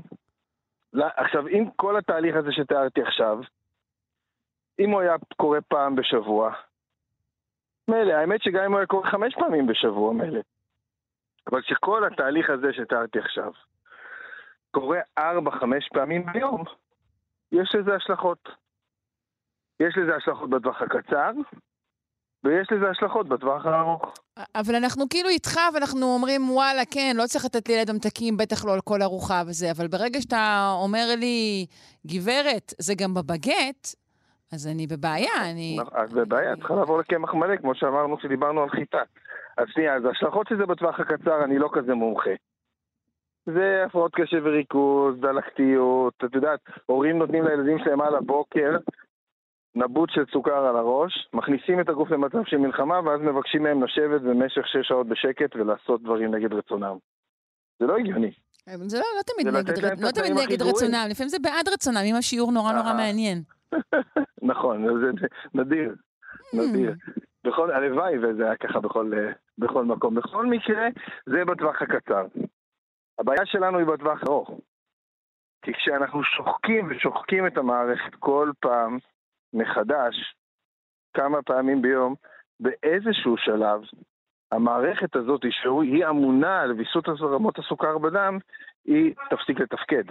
לא- עכשיו, אם כל התהליך הזה שתיארתי עכשיו, אם הוא היה קורה פעם בשבוע, מילא, האמת שגם אם הוא היה קורה חמש פעמים בשבוע, מילא. אבל שכל התהליך הזה שתיארתי עכשיו קורה ארבע, חמש פעמים ביום, יש לזה השלכות. יש לזה השלכות בטווח הקצר, ויש לזה השלכות בטווח הארוך. אבל אנחנו כאילו איתך, ואנחנו אומרים, וואלה, כן, לא צריך לתת לילד ממתקים, בטח לא על כל ארוחה וזה, אבל ברגע שאתה אומר לי, גברת, זה גם בבגט, אז אני בבעיה, אני... אז בבעיה, צריכה לעבור לקמח מלא, כמו שאמרנו כשדיברנו על חיטה. אז שנייה, אז ההשלכות של זה בטווח הקצר, אני לא כזה מומחה. זה הפרעות קשב וריכוז, דלקתיות, את יודעת, הורים נותנים לילדים שלהם על הבוקר נבוט של סוכר על הראש, מכניסים את הגוף למצב של מלחמה, ואז מבקשים מהם לשבת במשך שש שעות בשקט ולעשות דברים נגד רצונם. זה לא הגיוני. זה לא, לא תמיד זה נגד, את לא תמיד נגד. רצונם, לפעמים זה בעד רצונם, אם השיעור נורא נורא אה. מעניין. נכון, זה זה נדיר, נדיר. בכל, הלוואי וזה היה ככה בכל, אה, בכל מקום. בכל מקרה, זה בטווח הקצר. הבעיה שלנו היא בטווח הארוך. כי כשאנחנו שוחקים ושוחקים את המערכת כל פעם מחדש, כמה פעמים ביום, באיזשהו שלב, המערכת הזאת, שהיא אמונה על ויסות רמות הסוכר בדם, היא תפסיק לתפקד.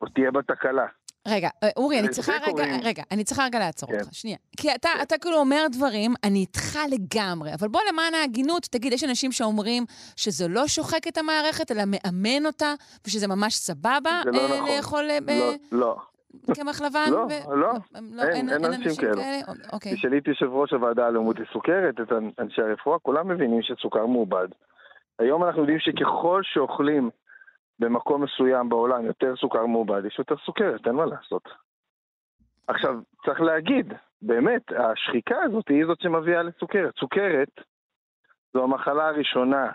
או תהיה בה תקלה. רגע, אה, אורי, אני לזה צריכה רגע, קוראים- רגע, אני צריכה רגע לעצור כן. אותך, שנייה. כי אתה, אתה כאילו אומר דברים, אני איתך לגמרי, אבל בוא למען ההגינות, תגיד, יש אנשים שאומרים שזה לא שוחק את המערכת, אלא מאמן אותה, ושזה ממש סבבה זה לא אה, נכון. לאכול אה, לא, לא. קמח לבן? לא, ו- לא. לא, אין, אין אנשים כאלו. אוקיי. תשאלי את יושב ראש הוועדה הלאומית לסוכרת, את אנשי הרפואה, כולם מבינים שסוכר מעובד. היום אנחנו יודעים שככל שאוכלים במקום מסוים בעולם יותר סוכר מעובד, יש יותר סוכרת, אין מה לעשות. עכשיו, צריך להגיד, באמת, השחיקה הזאת היא זאת שמביאה לסוכרת. סוכרת זו המחלה הראשונה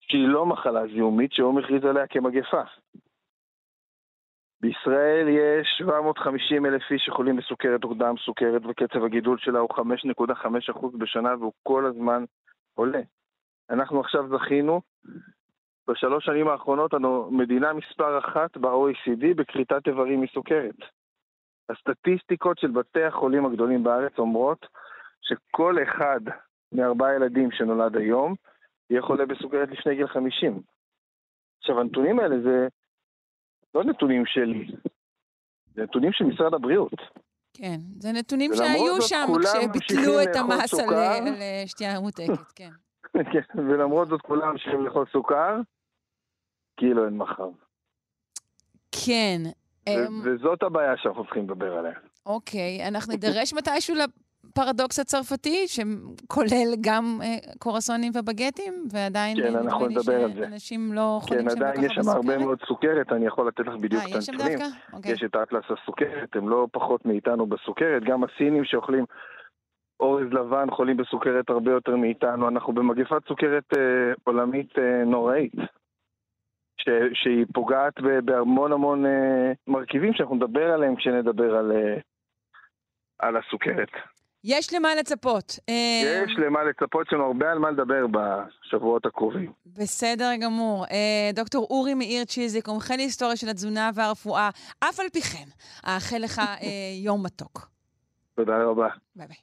שהיא לא מחלה זיהומית, שהוא מכריז עליה כמגפה. בישראל יש 750 אלף איש שחולים בסוכרת או דם סוכרת וקצב הגידול שלה הוא 5.5% בשנה והוא כל הזמן עולה. אנחנו עכשיו זכינו בשלוש שנים האחרונות אנו מדינה מספר אחת ב-OECD בכריתת איברים מסוכרת. הסטטיסטיקות של בתי החולים הגדולים בארץ אומרות שכל אחד מארבעה ילדים שנולד היום יהיה חולה בסוכרת לפני גיל 50. עכשיו, הנתונים האלה זה לא נתונים שלי, זה נתונים של משרד הבריאות. כן, זה נתונים שהיו שם כשביטלו את המס על אה, שתייה ממותקת, כן. כן, ולמרות זאת כולם ממשיכים לאכול סוכר, כאילו אין מחר. כן. ו- אמ, וזאת הבעיה שאנחנו צריכים לדבר עליה. אוקיי, אנחנו נידרש מתישהו לפרדוקס הצרפתי, שכולל גם אה, קורסונים ובגטים, ועדיין כן, אנחנו נדמה לי נדבר על זה. שאנשים לא חולים כן, שם עדיין יש שם הרבה. מאוד סוכרת, אני יכול לתת לך בדיוק אה, את יש שם הנתונים. דווקא? אוקיי. יש את האטלס הסוכרת, הם לא פחות מאיתנו בסוכרת, גם הסינים שאוכלים אורז לבן חולים בסוכרת הרבה יותר מאיתנו, אנחנו במגפת סוכרת אה, עולמית אה, נוראית, ש, שהיא פוגעת ב, בהמון המון אה, מרכיבים שאנחנו נדבר עליהם כשנדבר על, אה, על הסוכרת. יש למה לצפות. אה, יש למה לצפות, יש לנו הרבה על מה לדבר בשבועות הקרובים. בסדר גמור. דוקטור אורי מאיר צ'יזיק, מומחה להיסטוריה של התזונה והרפואה, אף על פי כן, אאחל לך יום מתוק. תודה רבה. ביי ביי.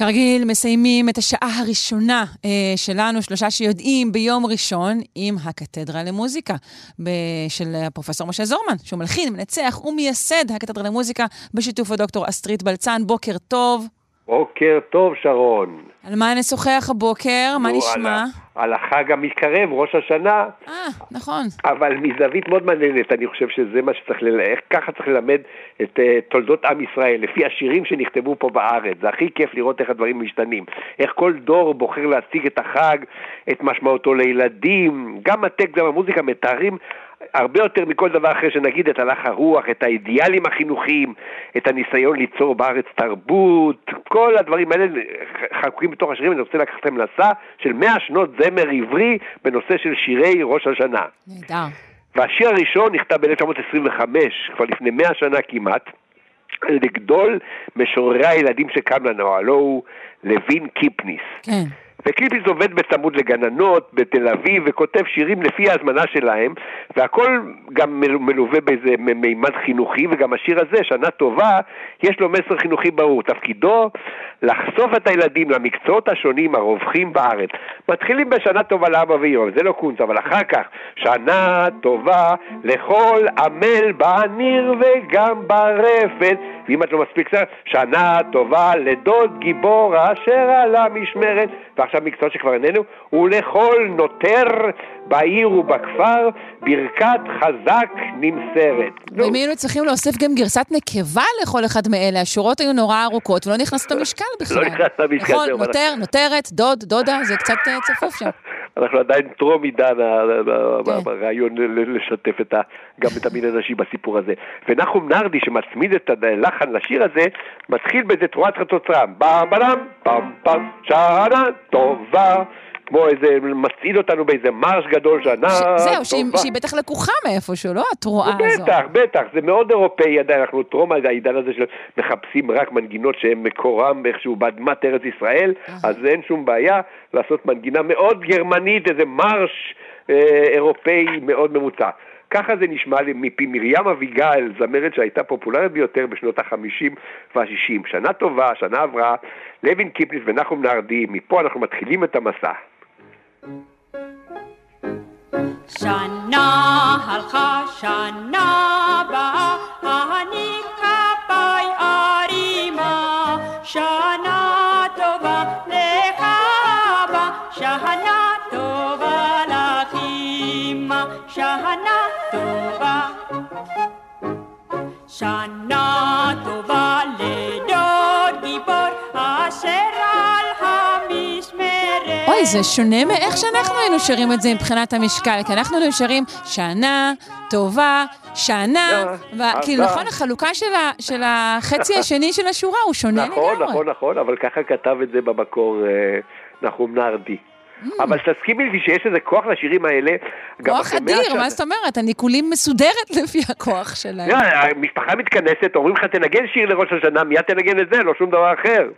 כרגיל, מסיימים את השעה הראשונה אה, שלנו, שלושה שיודעים, ביום ראשון, עם הקתדרה למוזיקה ב- של הפרופסור משה זורמן, שהוא מלחין, מנצח ומייסד הקתדרה למוזיקה, בשיתוף הדוקטור אסטרית בלצן. בוקר טוב. בוקר טוב, שרון. על מה נשוחח הבוקר? מה נשמע? על, החג המתקרב, ראש השנה, אה, נכון. אבל מזווית מאוד מעניינת, אני חושב שזה מה שצריך, ל... איך ככה צריך ללמד את uh, תולדות עם ישראל, לפי השירים שנכתבו פה בארץ. זה הכי כיף לראות איך הדברים משתנים. איך כל דור בוחר להציג את החג, את משמעותו לילדים, גם הטקסט, גם המוזיקה מתארים הרבה יותר מכל דבר אחר שנגיד את הלך הרוח, את האידיאלים החינוכיים, את הניסיון ליצור בארץ תרבות, כל הדברים האלה חקוקים בתוך השירים, אני רוצה לקחת אתכם למסע של 100 שנות זמר עברי בנושא של שירי ראש השנה. נהדר. והשיר הראשון נכתב ב-1925, כבר לפני 100 שנה כמעט, על ידי גדול משוררי הילדים שקם לנו, הלוא הוא לוין קיפניס. כן. וקיפניס עובד בצמוד לגננות בתל אביב וכותב שירים לפי ההזמנה שלהם והכל גם מל- מלווה באיזה מימד חינוכי וגם השיר הזה, שנה טובה, יש לו מסר חינוכי ברור. תפקידו לחשוף את הילדים למקצועות השונים הרווחים בארץ. מתחילים בשנה טובה לאבא ואמא, זה לא קונץ, אבל אחר כך שנה טובה לכל עמל בניר וגם ברפת ואם את לא מספיק קצת, שנה טובה לדוד גיבור אשר על המשמרת ועכשיו מקצועות שכבר איננו ולכל נותר בעיר ובכפר ברכת חזק נמסרת. ואם היינו צריכים להוסיף גם גרסת נקבה לכל אחד מאלה, השורות היו נורא ארוכות ולא נכנס למשקל בכלל. לא נכנס למשקל, נכון, נותר, נותרת, דוד, דודה, זה קצת אה, צפוף שם. אנחנו עדיין טרום עידן כן. הרעיון לשתף את ה, גם את המין הנשי בסיפור הזה. ונחום נרדי שמצמיד את הלחן לשיר הזה, מתחיל באיזה תרועת חצוצרם. במבלם, פעם פעם, שנה טובה. כמו איזה, מצעיד אותנו באיזה מרש גדול, שנה ש-. זהו, שהיא שהיא בטח לקוחה מאיפשהו, לא? התרועה הזו. בטח, בטח, זה מאוד אירופאי עדיין, אנחנו טרום העידן הזה של מחפשים רק מנגינות שהן מקורם איכשהו באדמת ארץ ישראל, אז אין שום בעיה לעשות מנגינה מאוד גרמנית, איזה מרש אה, אירופאי מאוד ממוצע. ככה זה נשמע לי מפי מרים אביגל, זמרת שהייתה פופולרית ביותר בשנות ה-50 וה-60. שנה טובה, שנה עברה, לוין קיפניס ונחום נהרדי, מפה אנחנו מתחילים את המסע. שנה הלכה, שנה אוי, זה שונה מאיך שאנחנו היינו שרים את זה מבחינת המשקל, כי אנחנו היינו שרים שנה טובה, שנה, ו- כאילו, אז- נכון, החלוקה של החצי השני של השורה הוא שונה נכון, לגמרי. נכון, נכון, אבל ככה כתב את זה במקור אה, נחום נרדי. אבל תסכימי איתי שיש איזה כוח לשירים האלה. כוח אדיר. מה זאת אומרת? הניקולים מסודרת לפי הכוח שלהם. לא, המשפחה מתכנסת, אומרים לך תנגן שיר לראש השנה, מיד תנגן את זה, לא שום דבר אחר.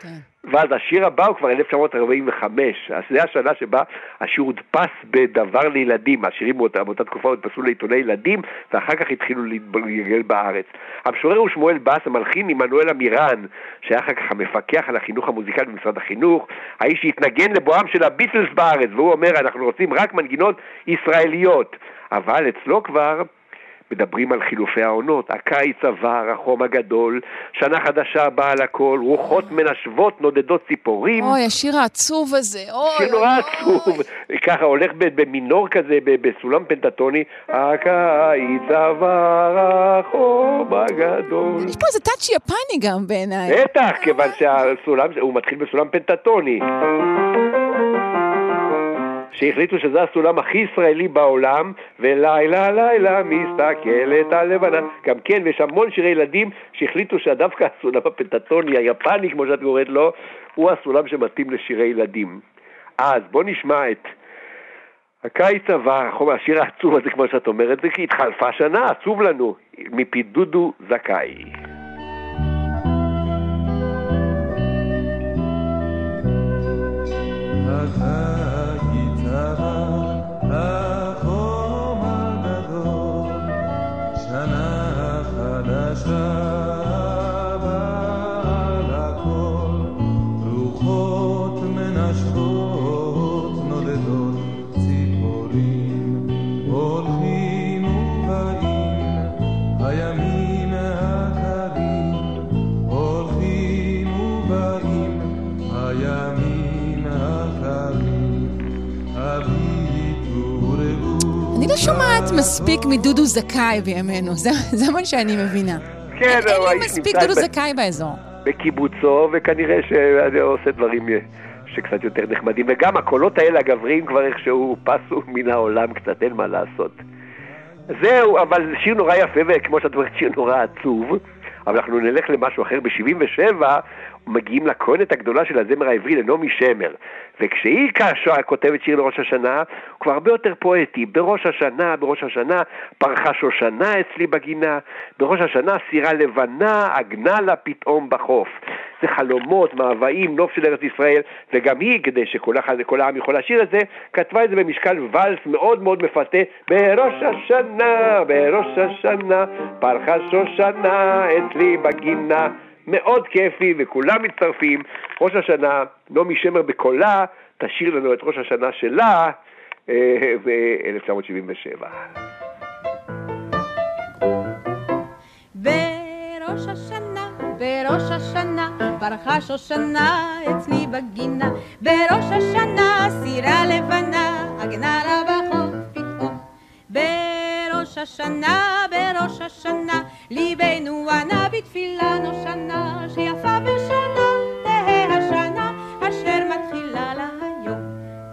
כן. ואז השיר הבא הוא כבר 1945, אז זו השנה שבה השיר הודפס בדבר לילדים, השירים באותה, באותה תקופה הודפסו לעיתוני ילדים, ואחר כך התחילו להתגלגל בארץ. המשורר הוא שמואל בס, המלחין עמנואל עמירן, שהיה אחר כך המפקח על החינוך המוזיקלי במשרד החינוך, האיש שהתנגן לבואם של הביטלס בארץ, והוא אומר, אנחנו רוצים רק מנגינות ישראליות. אבל אצלו כבר מדברים על חילופי העונות, הקיץ עבר, החום הגדול, שנה חדשה באה לכל, רוחות מנשבות, נודדות ציפורים. אוי, השיר העצוב הזה, אוי. שיר נורא עצוב, ככה הולך במינור כזה, בסולם פנטטוני, הקיץ עבר, החום הגדול. יש פה איזה טאצ' יפני גם בעיניי. בטח, כיוון שהסולם, הוא מתחיל בסולם פנטטוני. שהחליטו שזה הסולם הכי ישראלי בעולם, ולילה לילה מסתכלת הלבנה. גם כן, ויש המון שירי ילדים שהחליטו שדווקא הסולם הפנטטוני, היפני, כמו שאת קוראת לו, הוא הסולם שמתאים לשירי ילדים. אז בוא נשמע את הקיץ עבר, השיר העצוב הזה, כמו שאת אומרת, זה כי התחלפה שנה, עצוב לנו, מפי דודו זכאי. הקיץ עבר, מספיק מדודו זכאי בימינו, זה זה מה שאני מבינה. כן, אין אבל לי האיש מספיק דודו זכאי באזור. בקיבוצו, וכנראה שאני עושה דברים שקצת יותר נחמדים. וגם הקולות האלה הגבריים כבר איכשהו פסו מן העולם קצת, אין מה לעשות. זהו, אבל זה שיר נורא יפה, וכמו שאת אומרת, שיר נורא עצוב. אבל אנחנו נלך למשהו אחר. ב-77 מגיעים לכהנת הגדולה של הזמר העברי, לנעמי שמר. וכשהיא כאשר כותבת שיר לראש השנה, הוא כבר הרבה יותר פואטי. בראש השנה, בראש השנה, פרחה שושנה אצלי בגינה, בראש השנה סירה לבנה, עגנה לה פתאום בחוף. זה חלומות, מאוויים, נוף של ארץ ישראל, וגם היא, כדי שכל העם יכול לשיר את זה, כתבה את זה במשקל ואלס מאוד מאוד מפתה, בראש השנה, בראש השנה, פרחה שושנה אצלי בגינה. מאוד כיפי, וכולם מצטרפים. ראש השנה, נעמי שמר בקולה, תשאיר לנו את ראש השנה שלה אה, ב-1977. בראש השנה, בראש השנה, פרחה שושנה אצלי בגינה. בראש השנה, סירה לבנה, עגנה לה בחוף פתאום. ראש השנה, בראש השנה, ליבנו ענה בתפילה נושנה, שיפה ושנה תהא השנה, אשר מתחילה לה היום.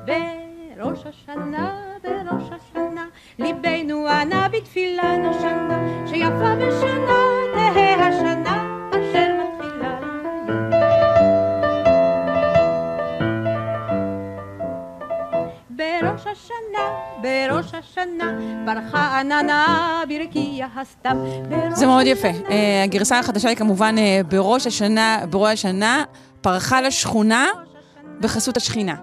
בראש השנה, בראש השנה, ליבנו ענה בתפילה נושנה, שיפה ושנה תהא השנה. בראש השנה, ברחה עננה ברקיע הסתיו. בראש זה מאוד יפה. אה, הגרסה החדשה היא כמובן אה, בראש השנה, בראש השנה, פרחה לשכונה בחסות השכינה.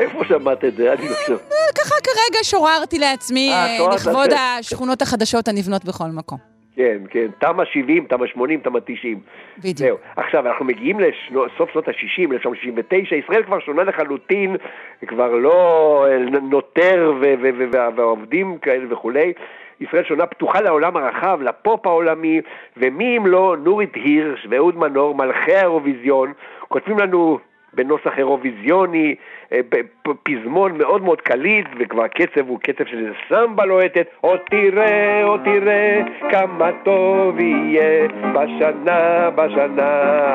איפה שמעת את זה? אני לא חושב. אה, ככה כרגע שוררתי לעצמי לכבוד לעצמך. השכונות החדשות הנבנות בכל מקום. כן, כן, תמ"א 70, תמ"א 80, תמ"א 90. בדיוק. זהו. עכשיו, אנחנו מגיעים לסוף שנות ה-60, 1969, ישראל כבר שונה לחלוטין, כבר לא אה, נותר ו- ו- ו- וה- והעובדים כאלה וכולי. ישראל שונה פתוחה לעולם הרחב, לפופ העולמי, ומי אם לא נורית הירש ואהוד מנור, מלכי האירוויזיון, כותבים לנו בנוסח אירוויזיוני, אה, פזמון מאוד מאוד קליט, וכבר הקצב הוא קצב של סמבה לוהטת, עוד תראה, עוד תראה, כמה טוב יהיה בשנה, בשנה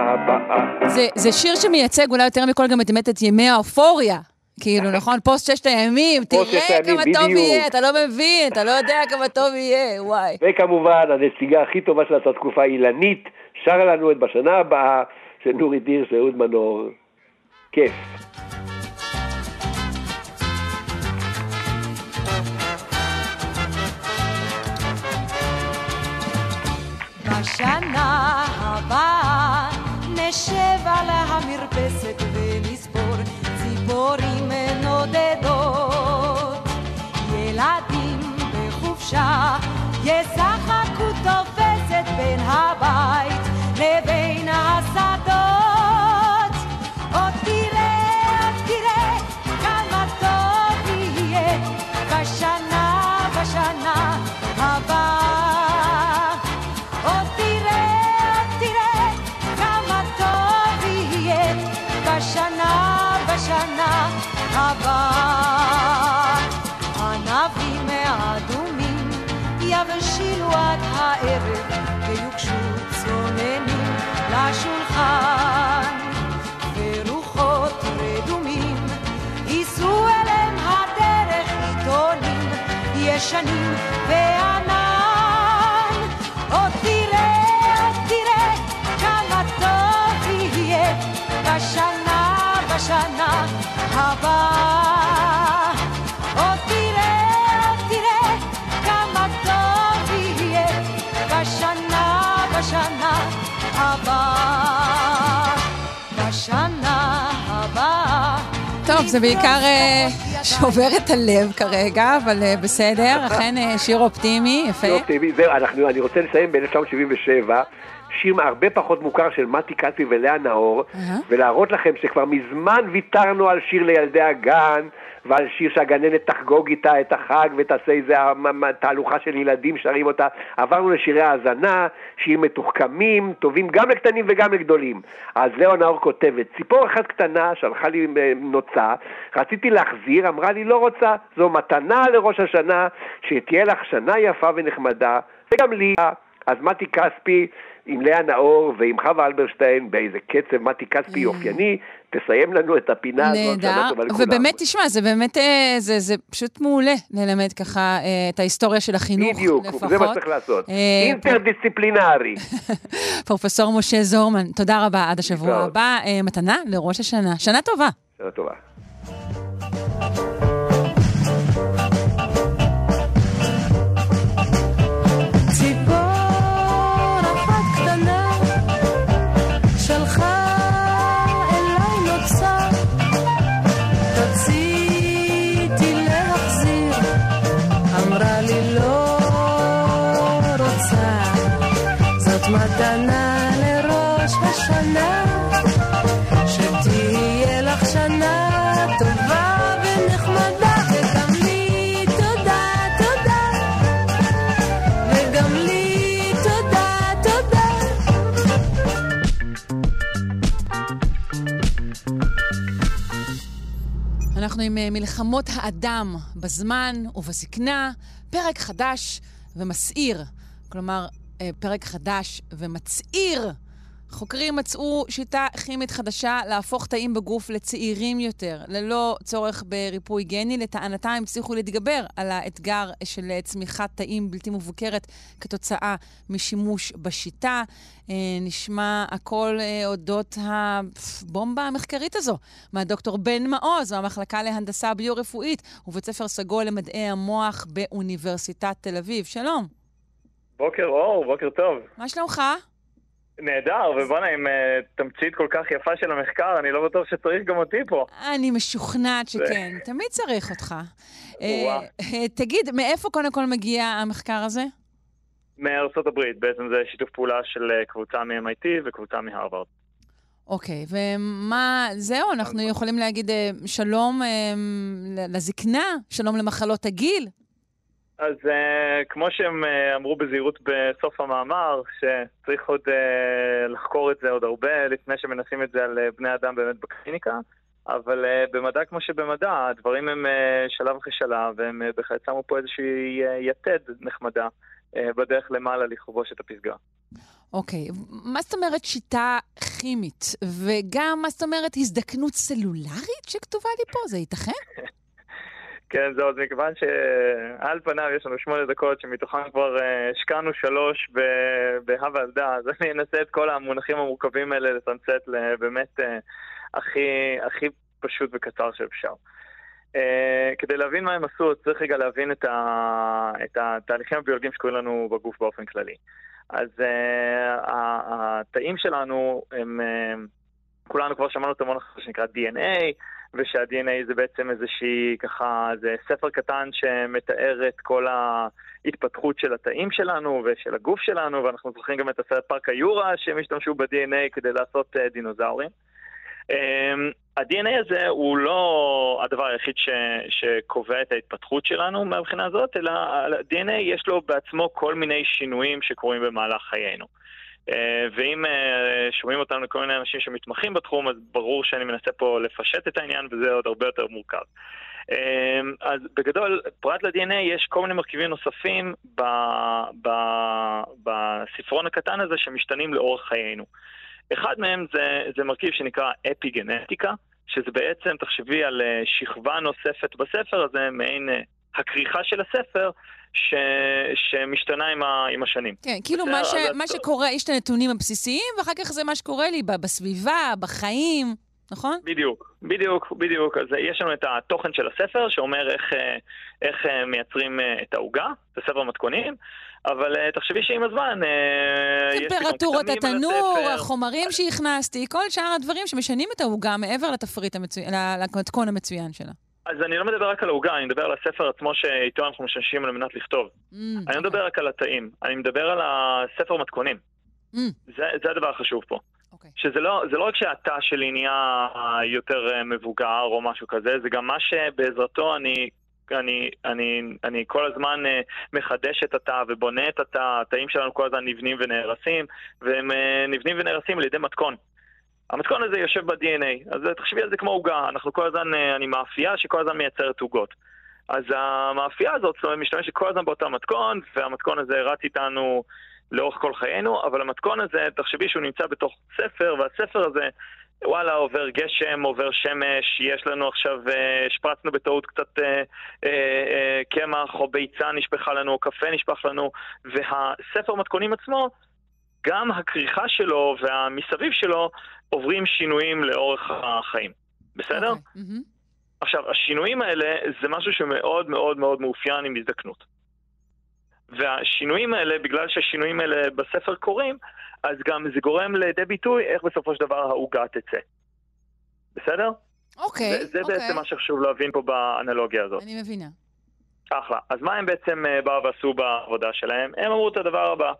הבאה. זה, זה שיר שמייצג אולי יותר מכל גם את באמת את ימי האופוריה. כאילו, נכון? פוסט ששת הימים, תראה כמה טוב. יהיה, אתה לא מבין, אתה לא יודע כמה טוב יהיה, וואי. וכמובן, הנציגה הכי טובה של אותה תקופה, אילנית, שרה לנו את בשנה הבאה של נורית הירש ואהוד מנור. כיף. ישנים וענן. עוד תראה, עוד תראה כמה טוב יהיה בשנה, בשנה הבאה. עוד תראה, עוד תראה כמה טוב יהיה בשנה, בשנה הבאה. בשנה הבאה. טוב, זה בעיקר אה, שובר את הלב כרגע, אבל אה, בסדר, אכן אה, שיר אופטימי, יפה. לא אופטימי, זהו, אנחנו, אני רוצה לסיים ב-1977, שיר הרבה פחות מוכר של מתי קלפי ולאה נאור. ולהראות לכם שכבר מזמן ויתרנו על שיר לילדי הגן, ועל שיר שהגננת תחגוג איתה את החג ותעשה איזה תהלוכה של ילדים שרים אותה. עברנו לשירי האזנה, שירים מתוחכמים, טובים גם לקטנים וגם לגדולים. אז לאה נאור כותבת, ציפור אחת קטנה שלחה לי אה, נוצה, רציתי להחזיר, אמרה לי לא רוצה, זו מתנה לראש השנה, שתהיה לך שנה יפה ונחמדה, וגם לי. אז מתי כספי עם לאה נאור ועם חווה אלברשטיין באיזה קצב מתי כספי אופייני, תסיים לנו את הפינה הזאת. נהדר. ובאמת, תשמע, זה באמת, אה, זה, זה פשוט מעולה ללמד ככה אה, את ההיסטוריה של החינוך, בדיוק, לפחות. זה מה שצריך לעשות. אה, אינטרדיסציפלינרי. פרופסור משה זורמן, תודה רבה, עד השבוע. הבא. מתנה לראש השנה. שנה טובה. שנה טובה. מלחמות האדם בזמן ובזקנה, פרק חדש ומסעיר. כלומר, אה, פרק חדש ומצעיר חוקרים מצאו שיטה כימית חדשה להפוך תאים בגוף לצעירים יותר, ללא צורך בריפוי גני. לטענתם הם הצליחו להתגבר על האתגר של צמיחת תאים בלתי מבוקרת כתוצאה משימוש בשיטה. אה, נשמע הכל אה, אודות הבומבה המחקרית הזו מהדוקטור בן מעוז, מהמחלקה להנדסה ביו-רפואית ובית ספר סגול למדעי המוח באוניברסיטת תל אביב. שלום. בוקר אור, בוקר טוב. מה שלומך? נהדר, ובואנה, עם אה, תמצית כל כך יפה של המחקר, אני לא בטוח שצריך גם אותי פה. אני משוכנעת שכן, תמיד צריך אותך. אה. אה, תגיד, מאיפה קודם כל מגיע המחקר הזה? מארצות הברית, בעצם זה שיתוף פעולה של קבוצה מ-MIT וקבוצה מהרווארד. אוקיי, ומה, זהו, אנחנו יכולים להגיד שלום לזקנה, שלום למחלות הגיל. אז uh, כמו שהם uh, אמרו בזהירות בסוף המאמר, שצריך עוד uh, לחקור את זה עוד הרבה לפני שמנסים את זה על uh, בני אדם באמת בקליניקה, אבל uh, במדע כמו שבמדע, הדברים הם uh, שלב אחרי שלב, והם uh, בהחלט שמו פה איזושהי uh, יתד נחמדה uh, בדרך למעלה לכבוש את הפסגה. אוקיי, מה זאת אומרת שיטה כימית? וגם, מה זאת אומרת הזדקנות סלולרית שכתובה לי פה? זה ייתכן? כן, זהו, אז מכיוון שעל פניו יש לנו שמונה דקות, שמתוכן כבר אה, השקענו שלוש ב- בהא ועלדה, אז אני אנסה את כל המונחים המורכבים האלה לתמצת לבאמת אה, הכי, הכי פשוט וקצר שאפשר. אה, כדי להבין מה הם עשו, צריך רגע להבין את, ה, את התהליכים הביולוגיים שקורים לנו בגוף באופן כללי. אז uh, התאים שלנו הם, uh, כולנו כבר שמענו את המונח שנקרא DNA, ושה-DNA זה בעצם איזושהי, ככה, זה ספר קטן שמתאר את כל ההתפתחות של התאים שלנו ושל הגוף שלנו, ואנחנו זוכרים גם את הסרט פארק היורה, שהם השתמשו ב-DNA כדי לעשות uh, דינוזאורים. Um, ה-DNA הזה הוא לא הדבר היחיד ש, שקובע את ההתפתחות שלנו מהבחינה הזאת, אלא ה-DNA יש לו בעצמו כל מיני שינויים שקורים במהלך חיינו. Uh, ואם uh, שומעים אותנו כל מיני אנשים שמתמחים בתחום, אז ברור שאני מנסה פה לפשט את העניין, וזה עוד הרבה יותר מורכב. Uh, אז בגדול, פרט ל-DNA יש כל מיני מרכיבים נוספים ב, ב, בספרון הקטן הזה שמשתנים לאורך חיינו. אחד מהם זה, זה מרכיב שנקרא אפיגנטיקה, שזה בעצם, תחשבי על אה, שכבה נוספת בספר, אז זה מעין אה, הכריכה של הספר ש, שמשתנה עם, ה, עם השנים. כן, כאילו? מה, ש, מה שקורה, יש את הנתונים הבסיסיים, ואחר כך זה מה שקורה לי בסביבה, בחיים, נכון? בדיוק, בדיוק, בדיוק. אז יש לנו את התוכן של הספר, שאומר איך, אה, איך אה, מייצרים אה, את העוגה, זה ספר מתכונים, אבל תחשבי שעם הזמן... טמפרטורת התנור. החומרים שהכנסתי, כל שאר הדברים שמשנים את העוגה מעבר לתפריט המצוין, למתכון המצוין שלה. אז אני לא מדבר רק על העוגה, אני מדבר על הספר עצמו שאיתו אנחנו משתמשים על מנת לכתוב. Mm, אני לא מדבר רק על התאים, אני מדבר על הספר מתכונים. Mm. זה, זה הדבר החשוב פה. אוקיי. שזה לא, זה לא רק שהתא שלי נהיה יותר אה, מבוגר או משהו כזה, זה גם מה שבעזרתו אני, אני, אני, אני כל הזמן אה, מחדש את התא ובונה את התא, התאים שלנו כל הזמן נבנים ונהרסים, והם אה, נבנים ונהרסים על ידי מתכון. המתכון הזה יושב ב-DNA, אז אה, תחשבי על זה כמו עוגה, אנחנו כל הזמן, אה, אני מאפייה שכל הזמן מייצרת עוגות. אז המאפייה הזאת זאת אומרת, משתמשת כל הזמן באותו מתכון, והמתכון הזה רץ איתנו לאורך כל חיינו, אבל המתכון הזה, תחשבי שהוא נמצא בתוך ספר, והספר הזה, וואלה, עובר גשם, עובר שמש, יש לנו עכשיו, אה, השפרצנו בטעות קצת אה, אה, אה, קמח או ביצה נשפכה לנו, או קפה נשפך לנו, והספר מתכונים עצמו, גם הכריכה שלו והמסביב שלו עוברים שינויים לאורך החיים. בסדר? אוקיי, מהמם. עכשיו, השינויים האלה זה משהו שמאוד מאוד מאוד מאופיין עם הזדקנות. והשינויים האלה, בגלל שהשינויים האלה בספר קורים, אז גם זה גורם לידי ביטוי איך בסופו של דבר העוגה תצא. בסדר? אוקיי, זה, זה אוקיי. בעצם מה שחשוב להבין פה באנלוגיה הזאת. אני מבינה. אחלה. אז מה הם בעצם אה, באו ועשו בעבודה שלהם? הם אמרו את הדבר הבא.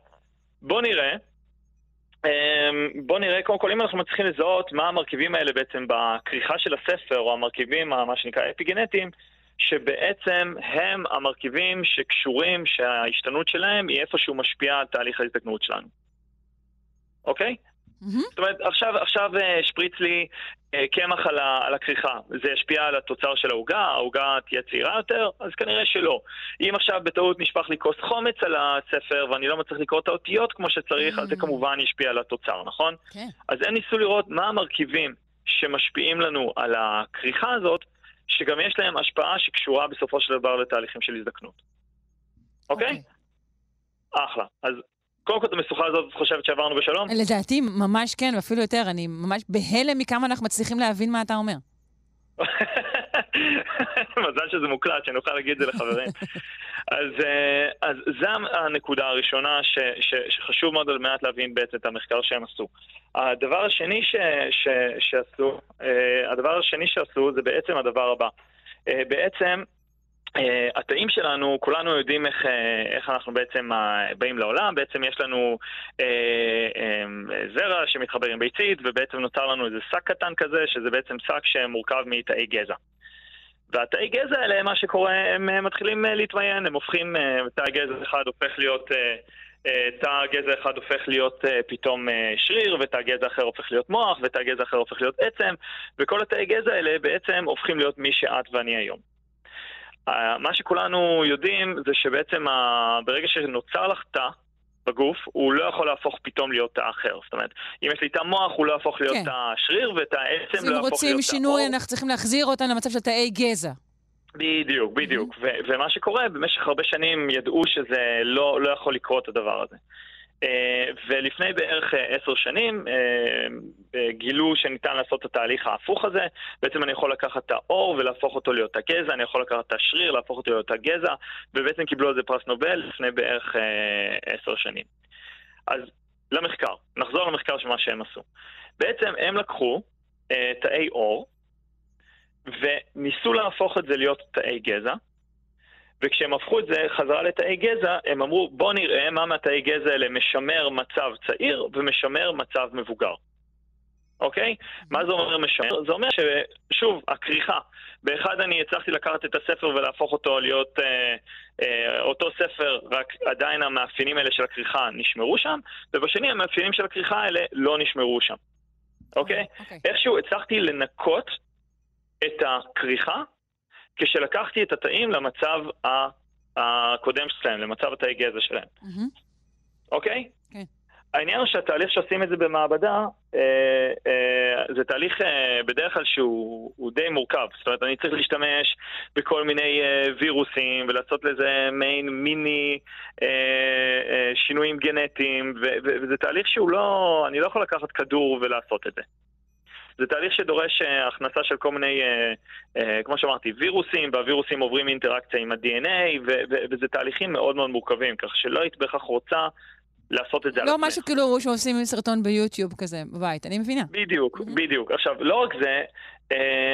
בוא נראה, אמ, בוא נראה, קודם כל, אם אנחנו מצליחים לזהות מה המרכיבים האלה בעצם בכריכה של הספר, או המרכיבים, מה שנקרא אפיגנטיים, שבעצם הם המרכיבים שקשורים, שההשתנות שלהם היא איפשהו משפיעה על תהליך ההזדקנות שלנו. אוקיי? זאת אומרת, עכשיו, עכשיו אה, שפריץ לי אה, קמח על, ה- על הכריכה. זה ישפיע על התוצר של העוגה, העוגה תהיה צעירה יותר? אז כנראה שלא. אם עכשיו בטעות נשפך לי כוס חומץ על הספר ואני לא מצליח לקרוא את האותיות כמו שצריך, אז זה כמובן ישפיע על התוצר, נכון? כן. אז הם ניסו לראות מה המרכיבים שמשפיעים לנו על הכריכה הזאת, שגם יש להם השפעה שקשורה בסופו של דבר לתהליכים של הזדקנות. אוקיי? אחלה. אז קודם כל את המשוכה הזאת את חושבת שעברנו בשלום? לדעתי, ממש כן, ואפילו יותר. אני ממש בהלם מכמה אנחנו מצליחים להבין מה אתה אומר. מזל שזה מוקלט, שנוכל להגיד את זה לחברים. אז, אה, אז זו הנקודה הראשונה ש, ש, שחשוב מאוד על מנת להבין בעצם את המחקר שהם עשו. הדבר השני ש, ש, שעשו, אה, הדבר השני שעשו זה בעצם הדבר הבא. אה, בעצם התאים שלנו, כולנו יודעים איך, אה, איך אנחנו בעצם אה, באים לעולם, בעצם יש לנו אה, אה, זרע שמתחבר עם ביצית, ובעצם נוצר לנו איזה שק קטן כזה, שזה בעצם שק שמורכב מתאי גזע. והתאי גזע האלה, מה שקורה, הם אה, מתחילים אה, להתמיין, הם הופכים, אה, תא גזע אחד הופך להיות... אה, אה, תא גזע אחד הופך להיות אה, פתאום אה, שריר, ותא גזע אחר הופך להיות מוח, ותא גזע אחר הופך להיות עצם, וכל התאי גזע האלה בעצם הופכים להיות מי שאת ואני היום. מה שכולנו יודעים זה שבעצם ה- ברגע שנוצר לך תא בגוף, הוא לא יכול להפוך פתאום להיות תא אחר. זאת אומרת, אם יש לי תא מוח, הוא לא יהפוך להיות כן. תא שריר, ותא עצם אז לא אם יהפוך רוצים להיות תא שינוי, עור. אנחנו צריכים להחזיר אותם למצב של תאי גזע. בדיוק, בדיוק. ו- ומה שקורה, במשך הרבה שנים ידעו שזה לא, לא יכול לקרות הדבר הזה. אה, ולפני בערך אה, עשר שנים אה, גילו שניתן לעשות את התהליך ההפוך הזה. בעצם אני יכול לקחת את האור ולהפוך אותו להיות הגזע, אני יכול לקחת את השריר, להפוך אותו להיות הגזע, ובעצם קיבלו על זה פרס נובל לפני בערך עשר שנים. אז למחקר, נחזור למחקר של מה שהם עשו. בעצם הם לקחו תאי אור, וניסו להפוך את זה להיות תאי גזע, וכשהם הפכו את זה חזרה לתאי גזע, הם אמרו בוא נראה מה מהתאי גזע האלה משמר מצב צעיר ומשמר מצב מבוגר. אוקיי? מה זה אומר משמר? זה אומר ששוב, הכריכה. באחד אני הצלחתי לקחת את הספר ולהפוך אותו להיות אה, אה, אותו ספר, רק עדיין המאפיינים האלה של הכריכה נשמרו שם, ובשני המאפיינים של הכריכה האלה לא נשמרו שם. אוקיי? אוקיי. איכשהו הצלחתי לנקות את הכריכה כשלקחתי את התאים למצב הקודם שלהם, למצב התאי גזע שלהם. אוקיי? כן. העניין הוא שהתהליך שעושים את זה במעבדה, אה, אה, זה תהליך אה, בדרך כלל שהוא הוא די מורכב. זאת אומרת, אני צריך להשתמש בכל מיני אה, וירוסים ולעשות לזה מעין מיני אה, אה, שינויים גנטיים, ו- ו- וזה תהליך שהוא לא, אני לא יכול לקחת כדור ולעשות את זה. זה תהליך שדורש אה, הכנסה של כל מיני, אה, אה, כמו שאמרתי, וירוסים, והווירוסים עוברים אינטראקציה עם ה-DNA, וזה תהליכים מאוד מאוד מורכבים, כך שלא היית בהכרח רוצה לעשות את זה על לא עצמך. משהו כאילו שעושים עם סרטון ביוטיוב כזה בבית, אני מבינה. בדיוק, בדיוק. עכשיו, לא רק זה,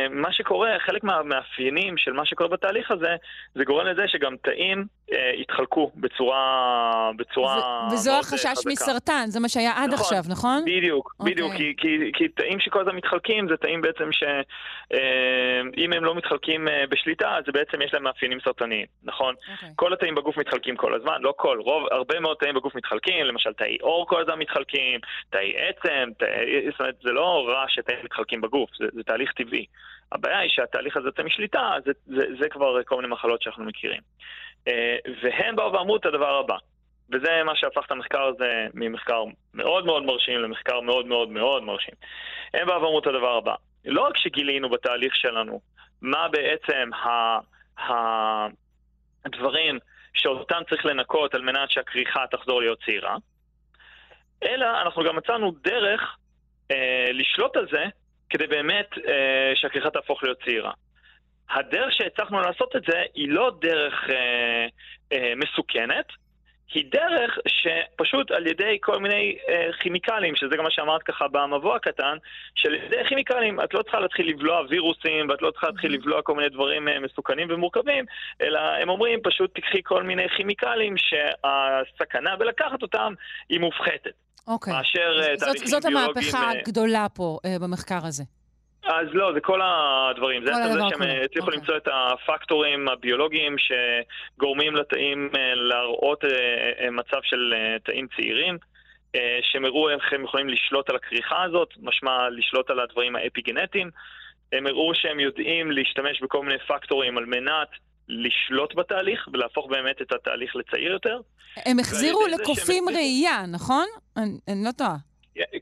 מה שקורה, חלק מהמאפיינים של מה שקורה בתהליך הזה, זה גורם לזה שגם תאים אה, יתחלקו בצורה, בצורה ו- וזו אה, החשש חזקה. מסרטן, זה מה שהיה עד נכון, עכשיו, נכון? בדיוק, אוקיי. בדיוק, כי, כי, כי תאים שכל הזמן מתחלקים זה תאים בעצם שאם הם לא מתחלקים אה, בשליטה, אז בעצם יש להם מאפיינים סרטניים, נכון? אוקיי. כל התאים בגוף מתחלקים כל הזמן, לא כל, רוב, הרבה מאוד תאים בגוף מתחלקים, למשל תאי עור כל הזמן מתחלקים, תאי עצם, תאי, זאת אומרת, זה לא רע שתאים מתחלקים בגוף, זה, זה תהליך טבעי. הבעיה היא שהתהליך הזה יוצא משליטה, זה, זה, זה כבר כל מיני מחלות שאנחנו מכירים. אה, והם באו ואמרו את הדבר הבא, וזה מה שהפך את המחקר הזה ממחקר מאוד מאוד מרשים למחקר מאוד מאוד מאוד מרשים. הם באו ואמרו את הדבר הבא, לא רק שגילינו בתהליך שלנו מה בעצם ה... ה... הדברים שאותם צריך לנקות על מנת שהכריכה תחזור להיות צעירה, אלא אנחנו גם מצאנו דרך אה, לשלוט על זה כדי באמת אה, שהכריכה תהפוך להיות צעירה. הדרך שהצלחנו לעשות את זה היא לא דרך אה, אה, מסוכנת, היא דרך שפשוט על ידי כל מיני אה, כימיקלים, שזה גם מה שאמרת ככה במבוא הקטן, שעל ידי כימיקלים את לא צריכה להתחיל לבלוע וירוסים ואת לא צריכה להתחיל לבלוע כל מיני דברים אה, מסוכנים ומורכבים, אלא הם אומרים פשוט תקחי כל מיני כימיקלים שהסכנה בלקחת אותם היא מופחתת. אוקיי. מאשר אה, זאת- תהליכים זאת ביולוגיים, המהפכה אה, הגדולה פה אה, במחקר הזה. אז לא, זה כל הדברים. כל זה הדבר שהם כולו. הצליחו אוקיי. למצוא את הפקטורים הביולוגיים שגורמים לתאים אה, להראות אה, אה, מצב של אה, תאים צעירים. אה, שהם הראו איך הם יכולים לשלוט על הכריכה הזאת, משמע לשלוט על הדברים האפי-גנטיים. הם הראו שהם יודעים להשתמש בכל מיני פקטורים על מנת לשלוט בתהליך ולהפוך באמת את התהליך לצעיר יותר. הם החזירו לקופים שהם ראייה, נכון? אני אני לא טועה.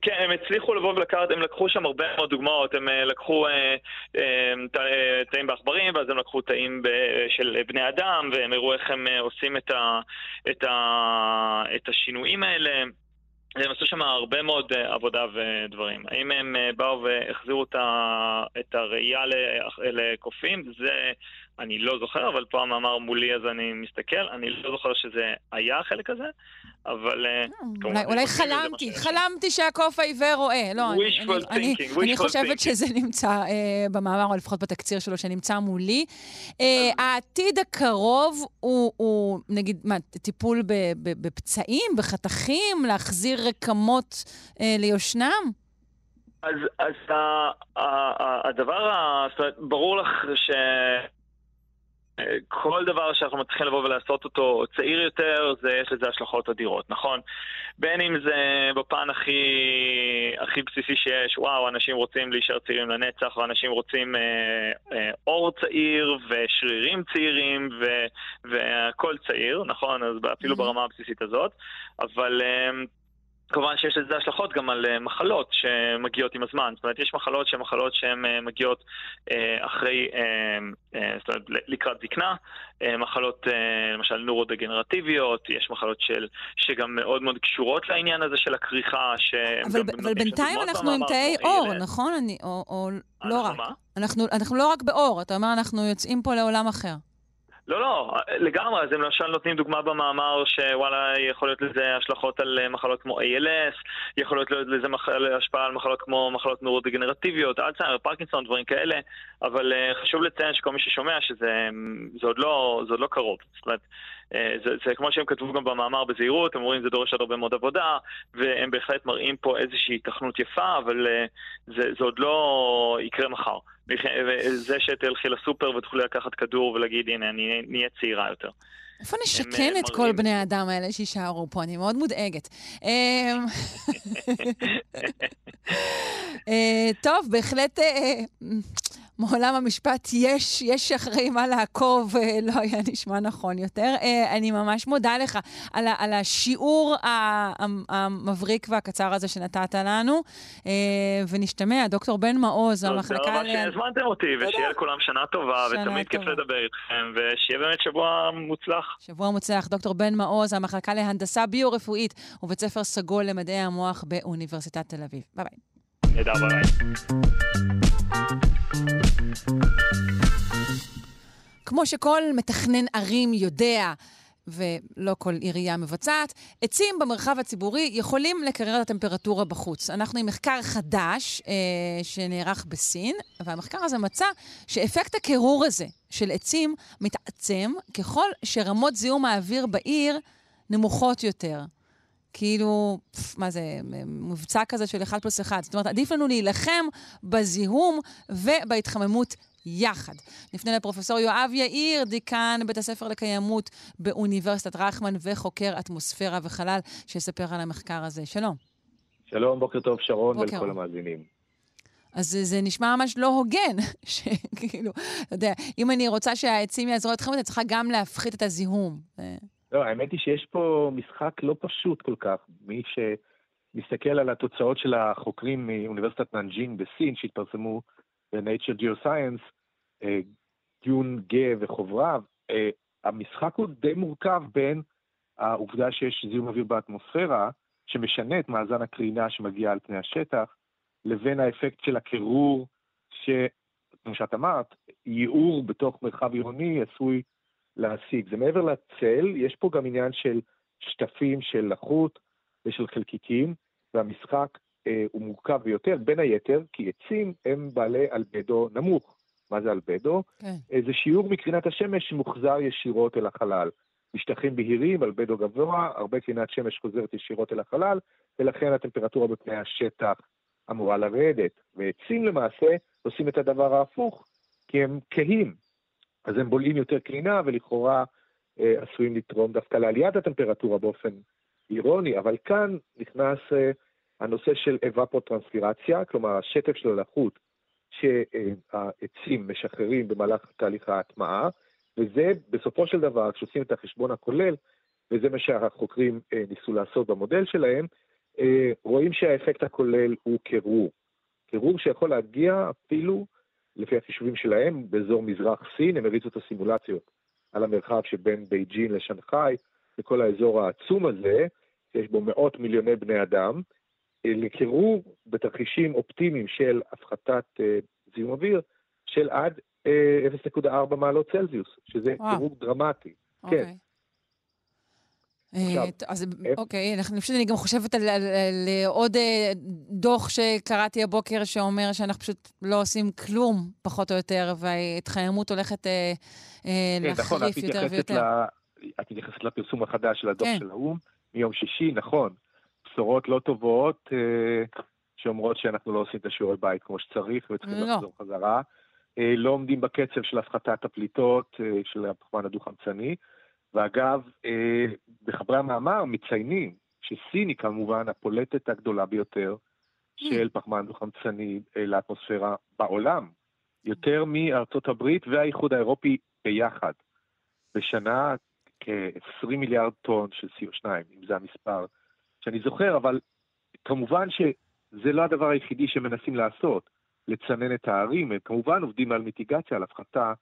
כן, הם הצליחו לבוא ולקחת, הם לקחו שם הרבה מאוד דוגמאות, הם אה, לקחו אה, אה, אה, תאים בעכברים, ואז הם לקחו תאים ב- של בני אדם, והם הראו איך הם אה, עושים את, ה, את, ה, את השינויים האלה. הם עשו שם הרבה מאוד עבודה ודברים. האם הם באו והחזירו את, הראייה לקופים? זה אני לא זוכר, אבל פה המאמר מולי אז אני מסתכל. אני לא זוכר שזה היה החלק הזה, אבל... אה, כמובן, אולי, חלמתי. חלמתי שהקוף העיוור רואה. לא, אני, חושבת. שזה נמצא אה, במאמר, או לפחות בתקציר שלו שנמצא מולי. אה, העתיד הקרוב הוא, נגיד, מה, טיפול בפצעים, בחתכים, להחזיר רקמות אה, ליושנם? אז, אז ה, ה, ה, הדבר, ה, זאת אומרת, ברור לך ש... אה, כל דבר שאנחנו מצליחים לבוא ולעשות אותו צעיר יותר, זה, יש לזה השלכות אדירות, נכון? בין אם זה בפן הכי, הכי בסיסי שיש, וואו, אנשים רוצים להישאר צעירים לנצח, ואנשים רוצים אה, אה, עור צעיר, ושרירים צעירים, ו, והכל צעיר, נכון? אז אפילו ברמה הבסיסית הזאת, אבל... אה, כמובן שיש לזה השלכות גם על אה, מחלות שמגיעות עם הזמן. זאת אומרת, יש מחלות שהן מחלות שהן אה, מגיעות אה, אחרי, זאת אומרת, לקראת זקנה, מחלות למשל נורו-דגנרטיביות, יש מחלות של, שגם מאוד מאוד קשורות לעניין הזה של הכריכה, שהן אבל, ב- אבל בינתיים אנחנו עם תאי אור, ALS. נכון? אני, או, או לא אנחנו רק. מה? אנחנו, אנחנו לא רק באור, אתה אומר, אנחנו יוצאים פה לעולם אחר. לא, לא, לגמרי, אז הם למשל נותנים דוגמה במאמר שוואלה, יכול להיות לזה השלכות על אה, מחלות כמו ALS, יכול להיות לזה מח... השפעה על מחלות כמו מחלות נורו-דגנרטיביות, אלצהיימר, פרקינסון, דברים כאלה, אבל אה, חשוב לציין שכל מי ששומע שזה זה עוד, לא, זה עוד לא קרוב. זאת אומרת, אה, זה, זה כמו שהם כתבו גם במאמר בזהירות, הם אומרים זה דורש עוד הרבה מאוד עבודה, והם בהחלט מראים פה איזושהי התכנות יפה, אבל אה, זה, זה עוד לא יקרה מחר. וזה שתלכי לסופר ותוכלי לקחת כדור ולהגיד, הנה, אני נהיה צעירה יותר. איפה הם, נשכן אה, את כל בני האדם האלה שיישארו פה? אני מאוד מודאגת. אמ, אה, טוב, בהחלט אה, מעולם המשפט יש, יש אחרי מה לעקוב, אה, לא היה נשמע נכון יותר. אה, אני ממש מודה לך על, על השיעור המבריק והקצר הזה שנתת לנו, אה, ונשתמע. דוקטור בן מעוז, תודה המחלקה... רבה ל- שהזמנתם אותי, ושיהיה לכולם שנה טובה, ותמיד כיף. לדבר איתכם, ושיהיה באמת שבוע מוצלח. שבוע מוצלח, דוקטור בן מעוז, המחלקה להנדסה ביו-רפואית ובית ספר סגול למדעי המוח באוניברסיטת תל אביב. ביי ביי. נהדר, ביי. כמו שכל מתכנן ערים יודע, ולא כל עירייה מבצעת, עצים במרחב הציבורי יכולים לקרר את הטמפרטורה בחוץ. אנחנו עם מחקר חדש אה, שנערך בסין, והמחקר הזה מצא שאפקט הקירור הזה של עצים מתעצם ככל שרמות זיהום האוויר בעיר נמוכות יותר. כאילו, מה זה, מבצע כזה של 1 פלוס 1. זאת אומרת, עדיף לנו להילחם בזיהום ובהתחממות יחד. נפנה לפרופסור יואב יאיר, דיקן בית הספר לקיימות באוניברסיטת רייכמן וחוקר אטמוספירה וחלל, שיספר על המחקר הזה. שלום. שלום, בוקר טוב שרון בוקר ולכל. המאזינים. אז זה, נשמע ממש לא הוגן, שכאילו, אתה יודע, אם אני רוצה שהעצים יעזרו להתחממות, אני צריכה גם להפחית את הזיהום. לא, האמת היא שיש פה משחק לא פשוט כל כך. מי שמסתכל על התוצאות של החוקרים מאוניברסיטת ננג'ינג בסין, שהתפרסמו ב-Nature Geoscience, אה, דיון גה וחבריו, אה, המשחק הוא די מורכב בין העובדה שיש זיהום אוויר באטמוספירה, שמשנה את מאזן הקרינה שמגיע על פני השטח, לבין האפקט של הקירור, שכמו שאת אמרת, ייעור בתוך מרחב עירוני עשוי להשיג. זה מעבר לצל, יש פה גם עניין של שטפים של לחות ושל חלקיקים, והמשחק אה, הוא מורכב ביותר, בין היתר, כי עצים הם בעלי אלבדו נמוך. מה זה אלבדו? כן. אה, זה שיעור מקרינת השמש שמוחזר ישירות אל החלל. בשטחים בהירים, אלבדו גבוה, הרבה קרינת שמש חוזרת ישירות אל החלל, ולכן הטמפרטורה בפני השטח אמורה לרדת. ועצים למעשה עושים את הדבר ההפוך, כי הם כהים. אז הם בולעים יותר קרינה ולכאורה אה, עשויים לתרום דווקא לעליית הטמפרטורה באופן אירוני, אבל כאן נכנס אה, הנושא של אבפוטרנספירציה, כלומר השטף של הלחות שהעצים משחררים במהלך תהליך ההטמעה, וזה בסופו של דבר, כשעושים את החשבון הכולל, וזה מה שהחוקרים אה, ניסו לעשות במודל שלהם, אה, רואים שהאפקט הכולל הוא קירור. קירור שיכול להגיע אפילו, לפי החישובים שלהם, באזור מזרח סין, הם הריצו את הסימולציות על המרחב שבין בייג'ין לשנגחאי, וכל האזור העצום הזה, שיש בו מאות מיליוני בני אדם, אה, לקירור בתרחישים אופטימיים של הפחתת אה, זיהום אוויר של עד אה, 0.4 מעלות צלזיוס, שזה. קירור דרמטי. אוקיי. כן. אה, אז אה, אוקיי, אנחנו- פשוט אני גם חושבת על, על, על עוד אה, דוח שקראתי הבוקר שאומר שאנחנו פשוט לא עושים כלום, פחות או יותר, וההתחממות הולכת אה, אה, כן, נכון, להחריף יותר ויותר. את מתייחסת לפרסום החדש של הדוח כן. של האו"ם מיום שישי, נכון. בשורות לא טובות אה, שאומרות שאנחנו לא עושים את השיעורי בית כמו שצריך וצריכים לא. לחזור חזרה. אה, לא עומדים בקצב של הפחתת הפליטות אה, של הפחמן הדו-חמצני. ואגב, אה, בחברי המאמר מציינים שסין היא כמובן הפולטת הגדולה ביותר של פחמן דו-חמצני לאטמוספירה בעולם. יותר מארצות הברית והאיחוד האירופי ביחד. בשנה כ-20 מיליארד טון של CO2, אם זה המספר שאני זוכר, אבל כמובן שזה לא הדבר היחידי שמנסים לעשות, לצנן את הערים, הם כמובן עובדים על מיטיגציה, על הפחתה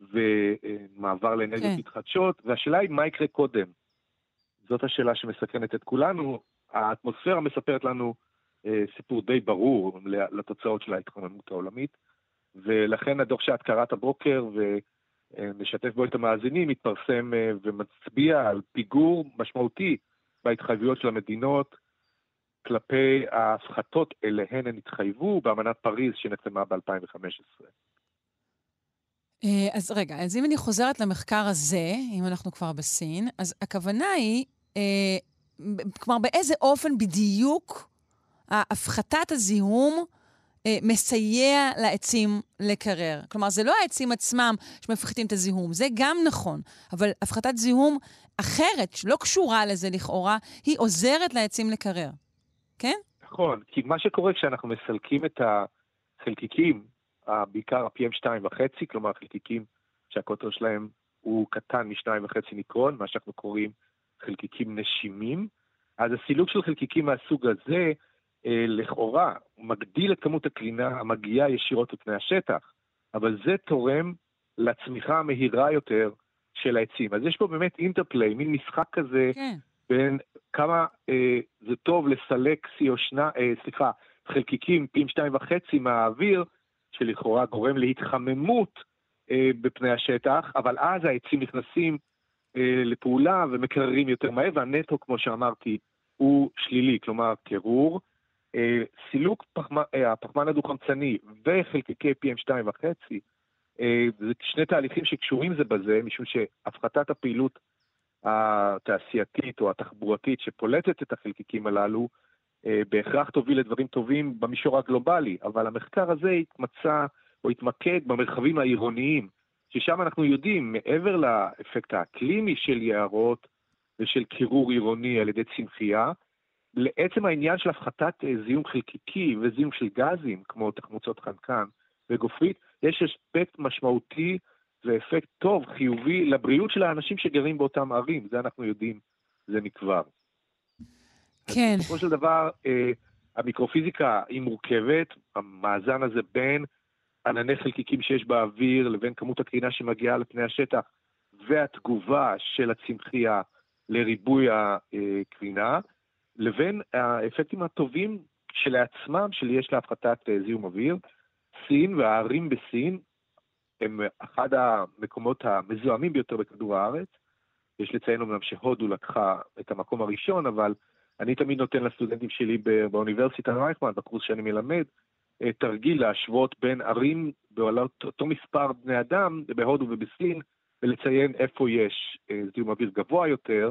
ומעבר לאנרגיות כן. מתחדשות, והשאלה היא מה יקרה קודם. זאת השאלה שמסקרנת את כולנו. האטמוספירה מספרת לנו אה, סיפור די ברור לתוצאות של ההתחממות העולמית, ולכן הדוח שאת קראת הבוקר ונשתף בו את המאזינים מתפרסם אה, ומצביע על פיגור משמעותי בהתחייבויות של המדינות כלפי ההפחתות אליהן הן התחייבו באמנת פריז שנחתמה ב-2015. אה, אז רגע, אז אם אני חוזרת למחקר הזה, אם אנחנו כבר בסין, אז הכוונה היא, אה, כלומר, באיזה אופן בדיוק הפחתת הזיהום אה, מסייע לעצים לקרר. כלומר, זה לא העצים עצמם שמפחיתים את הזיהום, זה גם נכון, אבל הפחתת זיהום אחרת, שלא קשורה לזה לכאורה, היא עוזרת לעצים לקרר. כן? נכון, כי מה שקורה כשאנחנו מסלקים את החלקיקים, בעיקר ה-PM2.5, כלומר חלקיקים שהקוטר שלהם הוא קטן מ-2.5 מיקרון, מה שאנחנו קוראים חלקיקים נשימים, אז הסילוק של חלקיקים מהסוג הזה, אה, לכאורה, מגדיל את כמות הקרינה המגיעה ישירות לפני השטח, אבל זה תורם לצמיחה המהירה יותר של העצים. אז יש פה באמת אינטרפליי, מין משחק כזה כן. בין כמה אה, זה טוב לסלק CO2, אה, סליחה, חלקיקים פי 2.5 מהאוויר, שלכאורה גורם להתחממות אה, בפני השטח, אבל אז העצים נכנסים אה, לפעולה ומקררים יותר מהר, והנטו, כמו שאמרתי, הוא שלילי, כלומר קירור. אה, סילוק פחמ, אה, הפחמן הדו-חמצני וחלקיקי PM2.5, אה, זה שני תהליכים שקשורים זה בזה, משום שהפחתת הפעילות התעשייתית או התחבורתית שפולטת את החלקיקים הללו, בהכרח תוביל לדברים טובים במישור הגלובלי, אבל המחקר הזה התמצא או התמקד במרחבים העירוניים, ששם אנחנו יודעים, מעבר לאפקט האקלימי של יערות ושל קירור עירוני על ידי צמחייה, לעצם העניין של הפחתת אה, זיהום חלקיקי וזיהום של גזים, כמו תחמוצות חנקן וגופרית, יש אספקט משמעותי ואפקט טוב, חיובי, לבריאות של האנשים שגרים באותם ערים, זה אנחנו יודעים, זה מכבר. כן. בסופו של דבר, אה, המיקרופיזיקה היא מורכבת, המאזן הזה בין ענני חלקיקים שיש באוויר לבין כמות הקרינה שמגיעה לפני השטח והתגובה של הצמחייה לריבוי הקרינה, לבין האפקטים הטובים שלעצמם שיש להפחתת אה, זיהום אוויר. סין והערים בסין הם אחד המקומות המזוהמים ביותר בכדור הארץ. יש לציין אומנם שהודו לקחה את המקום הראשון, אבל אני תמיד נותן לסטודנטים שלי באוניברסיטה רייכמן, בקורס שאני מלמד, אה, תרגיל להשוות בין ערים בעלות אותו מספר בני אדם בהודו ובסין, ולציין איפה יש אה, זיהום אוויר גבוה יותר,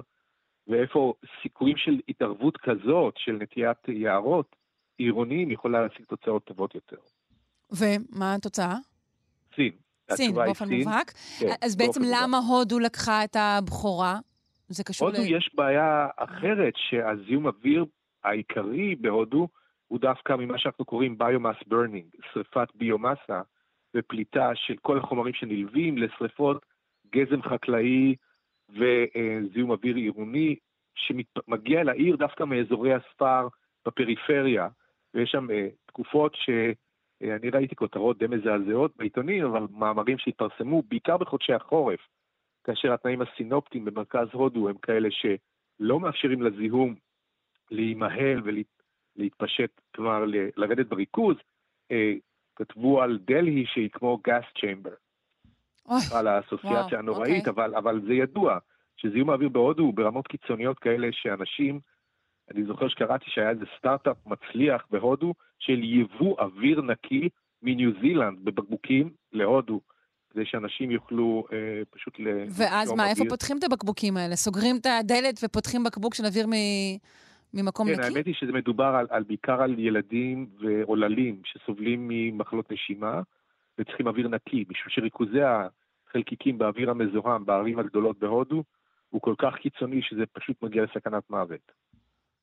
ואיפה סיכויים של התערבות כזאת, של נטיעת יערות עירוניים, יכולה להשיג תוצאות טובות יותר. ומה התוצאה? סין. סין, באופן. מובהק. כן, אז בעצם. למה הודו לקחה את הבכורה? זה קשור הודו יש בעיה אחרת, שהזיהום אוויר העיקרי בהודו הוא דווקא ממה שאנחנו קוראים biomass burning, שריפת ביומאסה ופליטה של כל החומרים שנלווים לשריפות גזם חקלאי וזיהום אוויר עירוני, שמגיע אל העיר דווקא מאזורי הספר בפריפריה, ויש שם אה, תקופות שאני ראיתי כותרות די מזעזעות בעיתונים, אבל מאמרים שהתפרסמו בעיקר בחודשי החורף, כאשר התנאים הסינופטיים במרכז הודו הם כאלה שלא מאפשרים לזיהום להימהל ולהתפשט, כלומר ל- לרדת בריכוז, אה, כתבו על דלהי שהיא כמו גס צ'יימבר, אוי, על האסוציאציה וואו, הנוראית, אוקיי. אבל, אבל זה ידוע שזיהום האוויר בהודו הוא ברמות קיצוניות כאלה שאנשים, אני זוכר שקראתי שהיה איזה סטארט-אפ מצליח בהודו של יבוא אוויר נקי מניו זילנד בבקבוקים להודו, כדי שאנשים יוכלו אה, פשוט ל... ואז מה, איפה. פותחים את הבקבוקים האלה? סוגרים את הדלת ופותחים בקבוק של אוויר מ- ממקום כן, נקי? האמת היא שזה מדובר על, על בעיקר על ילדים ועוללים שסובלים ממחלות נשימה וצריכים אוויר נקי, משום שריכוזי החלקיקים באוויר המזוהם בערים הגדולות בהודו הוא כל כך קיצוני שזה פשוט מגיע לסכנת מוות.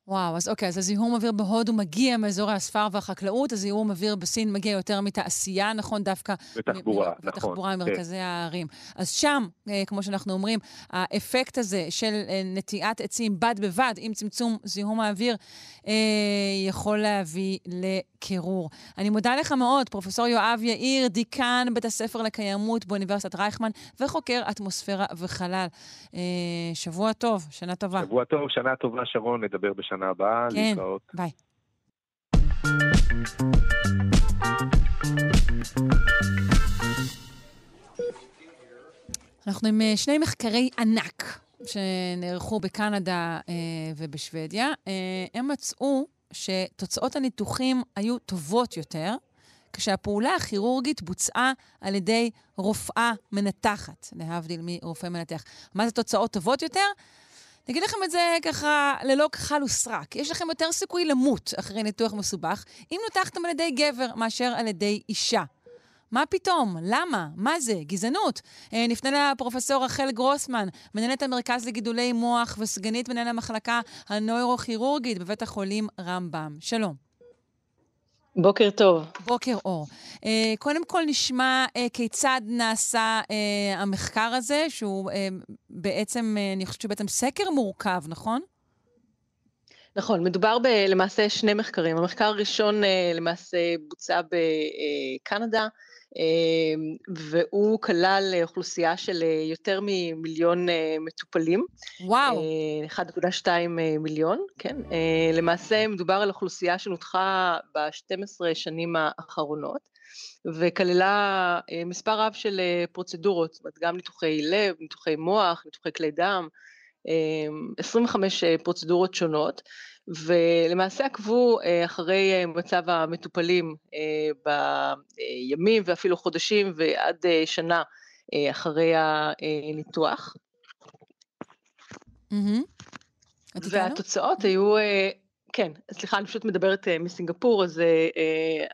וואו, אז אוקיי, אז הזיהום אוויר בהודו מגיע מאזורי הספר והחקלאות, הזיהום אוויר בסין מגיע יותר מתעשייה, נכון? דווקא... ותחבורה, מ- נכון. ותחבורה כן. ממרכזי הערים. אז שם, אה, כמו שאנחנו אומרים, האפקט הזה של אה, נטיעת עצים בד בבד עם צמצום זיהום האוויר, אה, יכול להביא לקירור. אני מודה לך מאוד, פרופ' יואב יאיר, דיקן בית הספר לקיימות באוניברסיטת רייכמן וחוקר אטמוספירה וחלל. שבוע טוב, שנה טובה. שבוע טוב, שנה טובה, שרון, נדבר בשנה הבאה, כן, להתראות. ביי. אנחנו עם אה, שני מחקרי ענק שנערכו בקנדה אה, ובשוודיה. אה, הם מצאו שתוצאות הניתוחים היו טובות יותר כשהפעולה הכירורגית בוצעה על ידי רופאה מנתחת, להבדיל מרופא מנתח. מה זה תוצאות טובות יותר? אני אגיד לכם את זה ככה ללא כחל וסרק. יש לכם יותר סיכוי למות אחרי ניתוח מסובך אם נותחתם על ידי גבר מאשר על ידי אישה. מה פתאום? למה? מה זה? גזענות. אה, נפנה לפרופסור רחל גרוסמן, מנהלת המרכז לגידולי מוח וסגנית מנהל המחלקה הנוירוכירורגית בבית החולים רמב"ם. שלום. בוקר טוב. בוקר אור. אה, קודם כל נשמע אה, כיצד נעשה אה, המחקר הזה, שהוא אה, בעצם, אה, אני חושבת שבעצם סקר מורכב, נכון? נכון, מדובר ב- למעשה שני מחקרים. המחקר הראשון אה, למעשה בוצע בקנדה, והוא כלל אוכלוסייה של אה, יותר ממיליון אה, מטופלים. וואו. אה, 1.2 אה, מיליון, כן. למעשה מדובר על אוכלוסייה שנותחה ב-12 שנים האחרונות, וכללה מספר רב של פרוצדורות, זאת אומרת גם ניתוחי לב, ניתוחי מוח, ניתוחי כלי דם, 25 אה, פרוצדורות שונות, ולמעשה עקבו אה, אחרי אה, מצב המטופלים בימים ואפילו חודשים ועד שנה אחרי הניתוח. והתוצאות היו, כן, סליחה, אני פשוט מדברת מסינגפור, אז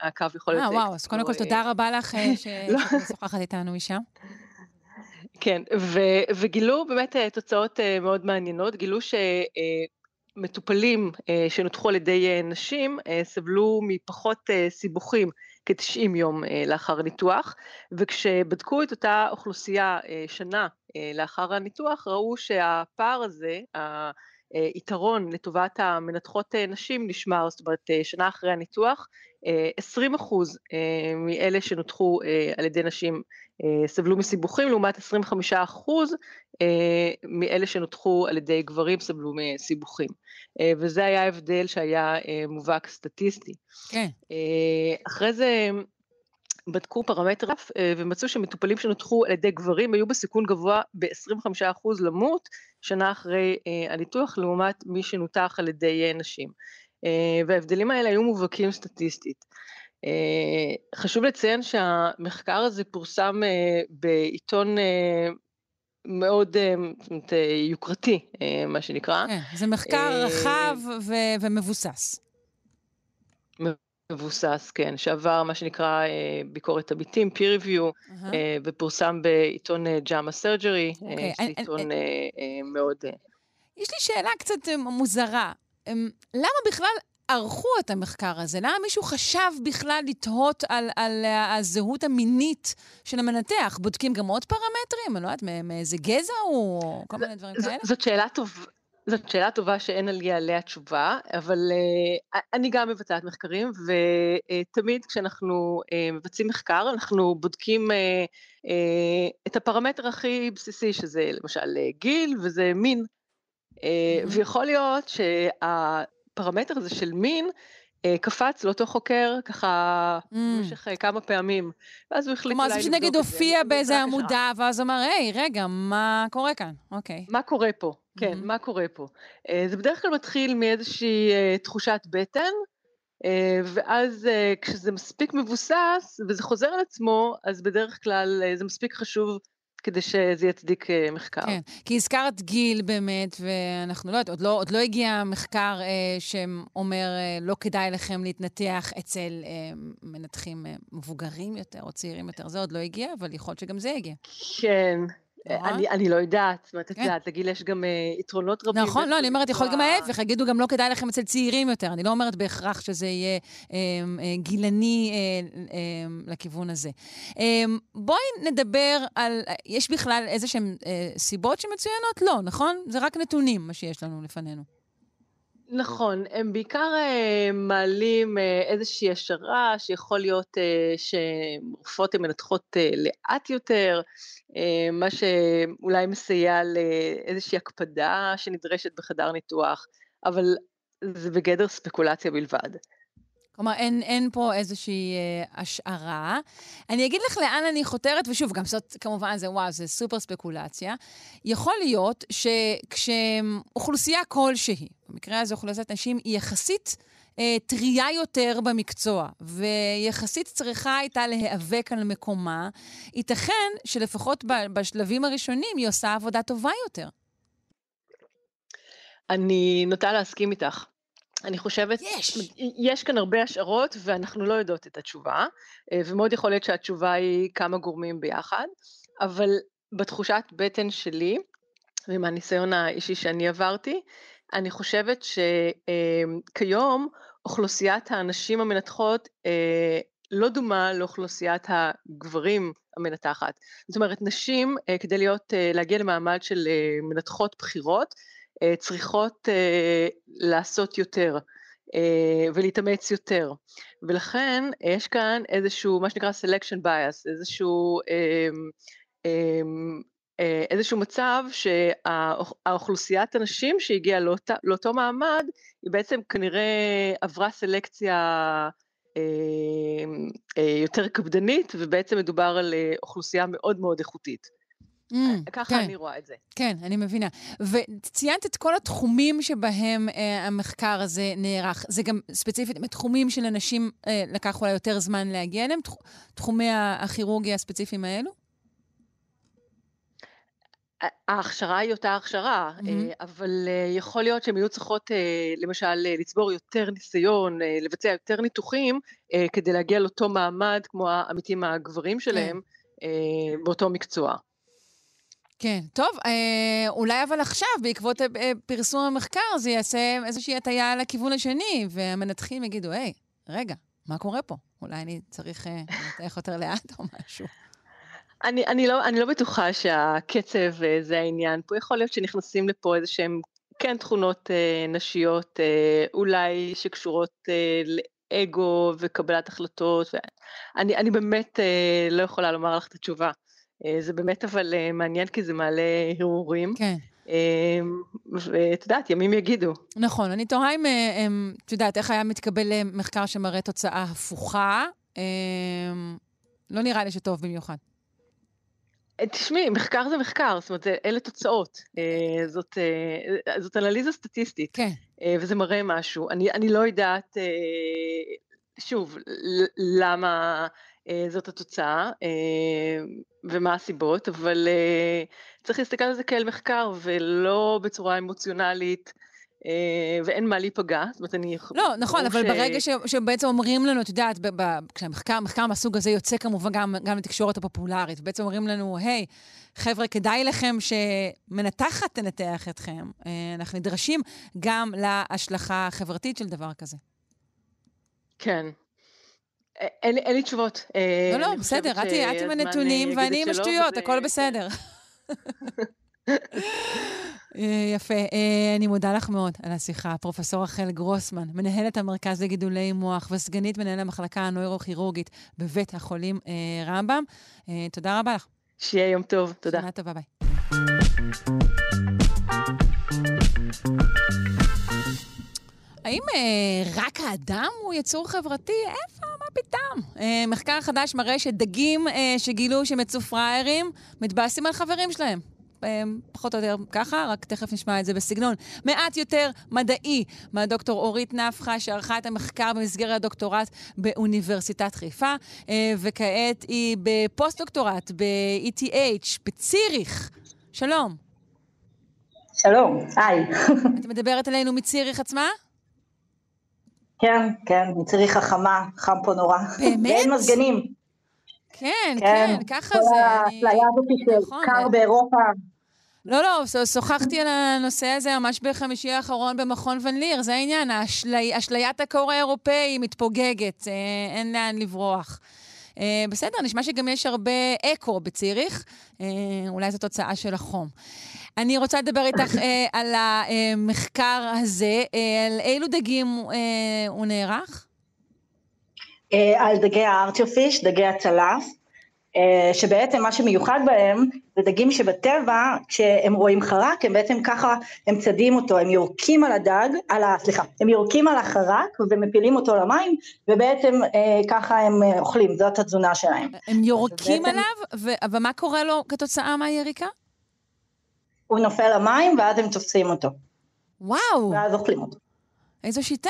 הקו יכול להיות... אה, וואו, אז קודם כל תודה רבה לך לא. שאת משוחחת איתנו משם. כן, ו- וגילו באמת אה, תוצאות אה, מאוד מעניינות, גילו שמטופלים שנותחו על ידי אה, נשים אה, סבלו מפחות אה, סיבוכים כ-90 יום אה, לאחר הניתוח, וכשבדקו את אותה אוכלוסייה אה, שנה אה, לאחר הניתוח, ראו שהפער הזה, היתרון לטובת המנתחות אה, נשים נשמר, זאת אומרת, אה, שנה אחרי הניתוח, אה, 20 אחוז אה, מאלה שנותחו אה, על ידי נשים אה, סבלו מסיבוכים, לעומת 25 אחוז אה, מאלה שנותחו על ידי גברים סבלו מסיבוכים. אה, וזה היה ההבדל שהיה אה, מובהק סטטיסטי. כן. אה, אחרי זה בדקו פרמטר רף אה, ומצאו שמטופלים שנותחו על ידי גברים היו בסיכון גבוה ב-25% למות שנה אחרי אה, הניתוח, לעומת מי שנותח על ידי אה, נשים. וההבדלים האלה היו מובהקים סטטיסטית. חשוב לציין שהמחקר הזה פורסם בעיתון מאוד יוקרתי, מה שנקרא. כן, זה מחקר רחב ומבוסס. מבוסס, כן, שעבר מה שנקרא אה, ביקורת עמיתים, peer review. אה, ופורסם בעיתון אה, JAMA Surgery, אוקיי, אני- שזה עיתון אה, אה, מאוד... יש לי שאלה קצת מוזרה. אמ, למה בכלל ערכו את המחקר הזה? למה מישהו חשב בכלל לתהות על, על הזהות המינית של המנתח? בודקים גם עוד פרמטרים? אני לא יודעת, מאיזה גזע הוא, או כל מיני דברים ז- כאלה? זאת שאלה טובה. זאת שאלה טובה שאין לי עליה תשובה, אבל uh, אני גם מבצעת מחקרים, ותמיד כשאנחנו uh, מבצעים מחקר, אנחנו בודקים את הפרמטר הכי בסיסי, שזה למשל גיל וזה מין. ויכול להיות שהפרמטר הזה של מין קפץ לאותו חוקר ככה במשך כמה פעמים, ואז הוא החליט כלומר, אולי זה לבדוק שנגיד את זה. הופיע באיזה. עמודה, ואז אמר, היי, רגע, מה קורה כאן? אוקיי. מה קורה פה? כן, מה קורה פה? אה, זה בדרך כלל מתחיל מאיזושהי אה, תחושת בטן, אה, ואז אה, כשזה מספיק מבוסס וזה חוזר על עצמו, אז בדרך כלל אה, זה מספיק חשוב כדי שזה יצדיק מחקר. כן, כי הזכרת גיל באמת, ואנחנו לא יודעת, עוד לא, עוד לא הגיע מחקר אה, שאומר, אה, לא כדאי לכם להתנתח אצל אה, מנתחים אה, מבוגרים יותר או צעירים יותר. זה עוד לא הגיע, אבל יכול להיות שגם זה יגיע. כן. נכון? אני, אני לא יודעת, זאת אומרת, את כן. יודעת, לגיל יש גם אה, יתרונות רבים. נכון, לא, אני אומרת, יכול גם. ההפך, יגידו גם לא כדאי לכם אצל צעירים יותר. אני לא אומרת בהכרח שזה יהיה אה, אה, גילני אה, אה, לכיוון הזה. אה, בואי נדבר על, יש בכלל איזה שהן אה, סיבות שמצוינות? לא, נכון? זה רק נתונים, מה שיש לנו לפנינו. נכון, הם בעיקר אה, מעלים אה, איזושהי השערה שיכול להיות אה, שרופאות הן מנתחות לאט יותר, מה שאולי מסייע לאיזושהי הקפדה שנדרשת בחדר ניתוח, אבל זה בגדר ספקולציה בלבד. כלומר, אין, אין פה איזושהי אה, השערה. אני אגיד לך לאן אני חותרת, ושוב, גם זאת, כמובן, זה וואו, זה סופר ספקולציה. יכול להיות שכשאוכלוסייה כלשהי, במקרה הזה אוכלוסיית נשים, היא יחסית אה, טריה יותר במקצוע, ויחסית צריכה הייתה להיאבק על מקומה, ייתכן שלפחות בשלבים הראשונים היא עושה עבודה טובה יותר. אני נוטה להסכים איתך. אני חושבת, יש. יש כאן הרבה השערות ואנחנו לא יודעות את התשובה, אה, ומאוד יכול להיות שהתשובה היא כמה גורמים ביחד, אבל בתחושת בטן שלי, ומהניסיון האישי שאני עברתי, אני חושבת שכיום אוכלוסיית האנשים המנתחות אה, לא דומה לאוכלוסיית הגברים המנתחת. זאת אומרת, נשים, אה, כדי להיות, אה, להגיע למעמד של אה, מנתחות בכירות, אה, צריכות אה, לעשות יותר אה, ולהתאמץ יותר. ולכן יש כאן איזשהו, מה שנקרא selection bias, איזשהו, אה, אה, אה, איזשהו מצב שהאוכלוסיית הנשים שהגיעה לאותה, לאותו מעמד, היא בעצם כנראה עברה סלקציה אה, אה, יותר קפדנית, ובעצם מדובר על אה, אוכלוסייה מאוד מאוד איכותית. Mm, ככה כן. אני רואה את זה. כן, אני מבינה. וציינת את כל התחומים שבהם אה, המחקר הזה נערך. זה גם ספציפית בתחומים שלנשים אה, לקח אולי יותר זמן להגיע אליהם? תח, תחומי הכירורגיה הספציפיים האלו? ההכשרה היא אותה הכשרה. אה, אבל אה, יכול להיות שהן יהיו צריכות אה, למשל אה, לצבור יותר ניסיון, אה, לבצע יותר ניתוחים, אה, כדי להגיע לאותו מעמד כמו העמיתים הגברים שלהם אה, באותו מקצוע. כן. טוב, אה, אולי אבל עכשיו, בעקבות אה, אה, פרסום המחקר, זה יעשה איזושהי הטיה לכיוון השני, והמנתחים יגידו, היי, רגע, מה קורה פה? אולי אני צריך אה, לנתח יותר לאט או משהו. אני, אני, לא, אני לא בטוחה שהקצב אה, זה העניין פה, יכול להיות שנכנסים לפה איזה שהם כן תכונות אה, נשיות, אה, אולי שקשורות אה, לאגו וקבלת החלטות, ואני אני באמת אה, לא יכולה לומר לך את התשובה. אה, זה באמת אבל אה, מעניין כי זה מעלה הרהורים. כן. אה, ואת יודעת, ימים יגידו. נכון, אני תוהה אם, אה, את יודעת, איך היה מתקבל מחקר שמראה תוצאה הפוכה. אה, לא נראה לי שטוב במיוחד. תשמעי, מחקר זה מחקר, זאת אומרת, אלה תוצאות. זאת, זאת אנליזה סטטיסטית. כן. וזה מראה משהו. אני, אני לא יודעת, שוב, למה זאת התוצאה אה, ומה הסיבות, אבל אה, צריך להסתכל על זה כאל מחקר ולא בצורה אמוציונלית. אה, ואין מה להיפגע. זאת אומרת, אני... לא, נכון, אבל ש- ברגע ש- שבעצם אומרים לנו, את יודעת, ב- ב- כשהמחקר מחקר מהסוג הזה יוצא כמובן גם, גם לתקשורת הפופולרית, בעצם אומרים לנו, היי, חבר'ה, כדאי לכם שמנתחת תנתח אתכם. אה, אנחנו נדרשים גם להשלכה החברתית של דבר כזה. כן. אין אין לי תשובות. אה, לא, לא, בסדר, את את עם הנתונים אה, ואני עם השטויות, הכל בסדר. אה, יפה. אני מודה לך מאוד על השיחה. פרופ' רחל גרוסמן, מנהלת המרכז לגידולי מוח וסגנית מנהל המחלקה הנוירוכירורגית בבית החולים רמב"ם. תודה רבה לך. שיהיה יום טוב, תודה. שנה טובה, ביי. האם אה, רק האדם הוא יצור חברתי? איפה? מה פתאום? אה, מחקר חדש מראה שדגים אה, שגילו שהם יצאו פראיירים, מתבאסים על חברים שלהם. אה, פחות או יותר ככה, רק תכף נשמע את זה בסגנון מעט יותר מדעי מהדוקטור אורית נפחא, שערכה את המחקר במסגרת הדוקטורט באוניברסיטת חיפה, אה, וכעת היא בפוסט-דוקטורט ב-ETH בציריך. שלום. שלום, היי. את מדברת אלינו מציריך עצמה? כן, כן, מציריך החמה, חם פה נורא. באמת? ואין מזגנים. כן, כן, ככה זה. כל האפליה הזאת נכון, של קר אה. באירופה. לא, לא, שוחחתי על הנושא הזה ממש בחמישי האחרון במכון ון ליר, זה העניין, האשלי, אשליית הקור האירופאי מתפוגגת, אה, אין לאן לברוח. אה, בסדר, נשמע שגם יש הרבה אקו בציריך, אה, אולי זו תוצאה של החום. אני רוצה לדבר איתך אה, על המחקר הזה, אה, על אילו דגים אה, הוא נערך? אה, על דגי הארטיופיש, דגי הצלף, אה, שבעצם מה שמיוחד בהם זה דגים שבטבע כשהם רואים חרק הם בעצם ככה הם צדים אותו, הם יורקים על הדג, על ה... סליחה, הם יורקים על החרק ומפילים אותו למים ובעצם אה, ככה הם אוכלים, זאת התזונה שלהם. הם יורקים בעצם- עליו, ו- אבל מה קורה לו כתוצאה מהיריקה? הוא נופל למים ואז הם תופסים אותו. וואו. ואז אוכלים אותו. איזו שיטה.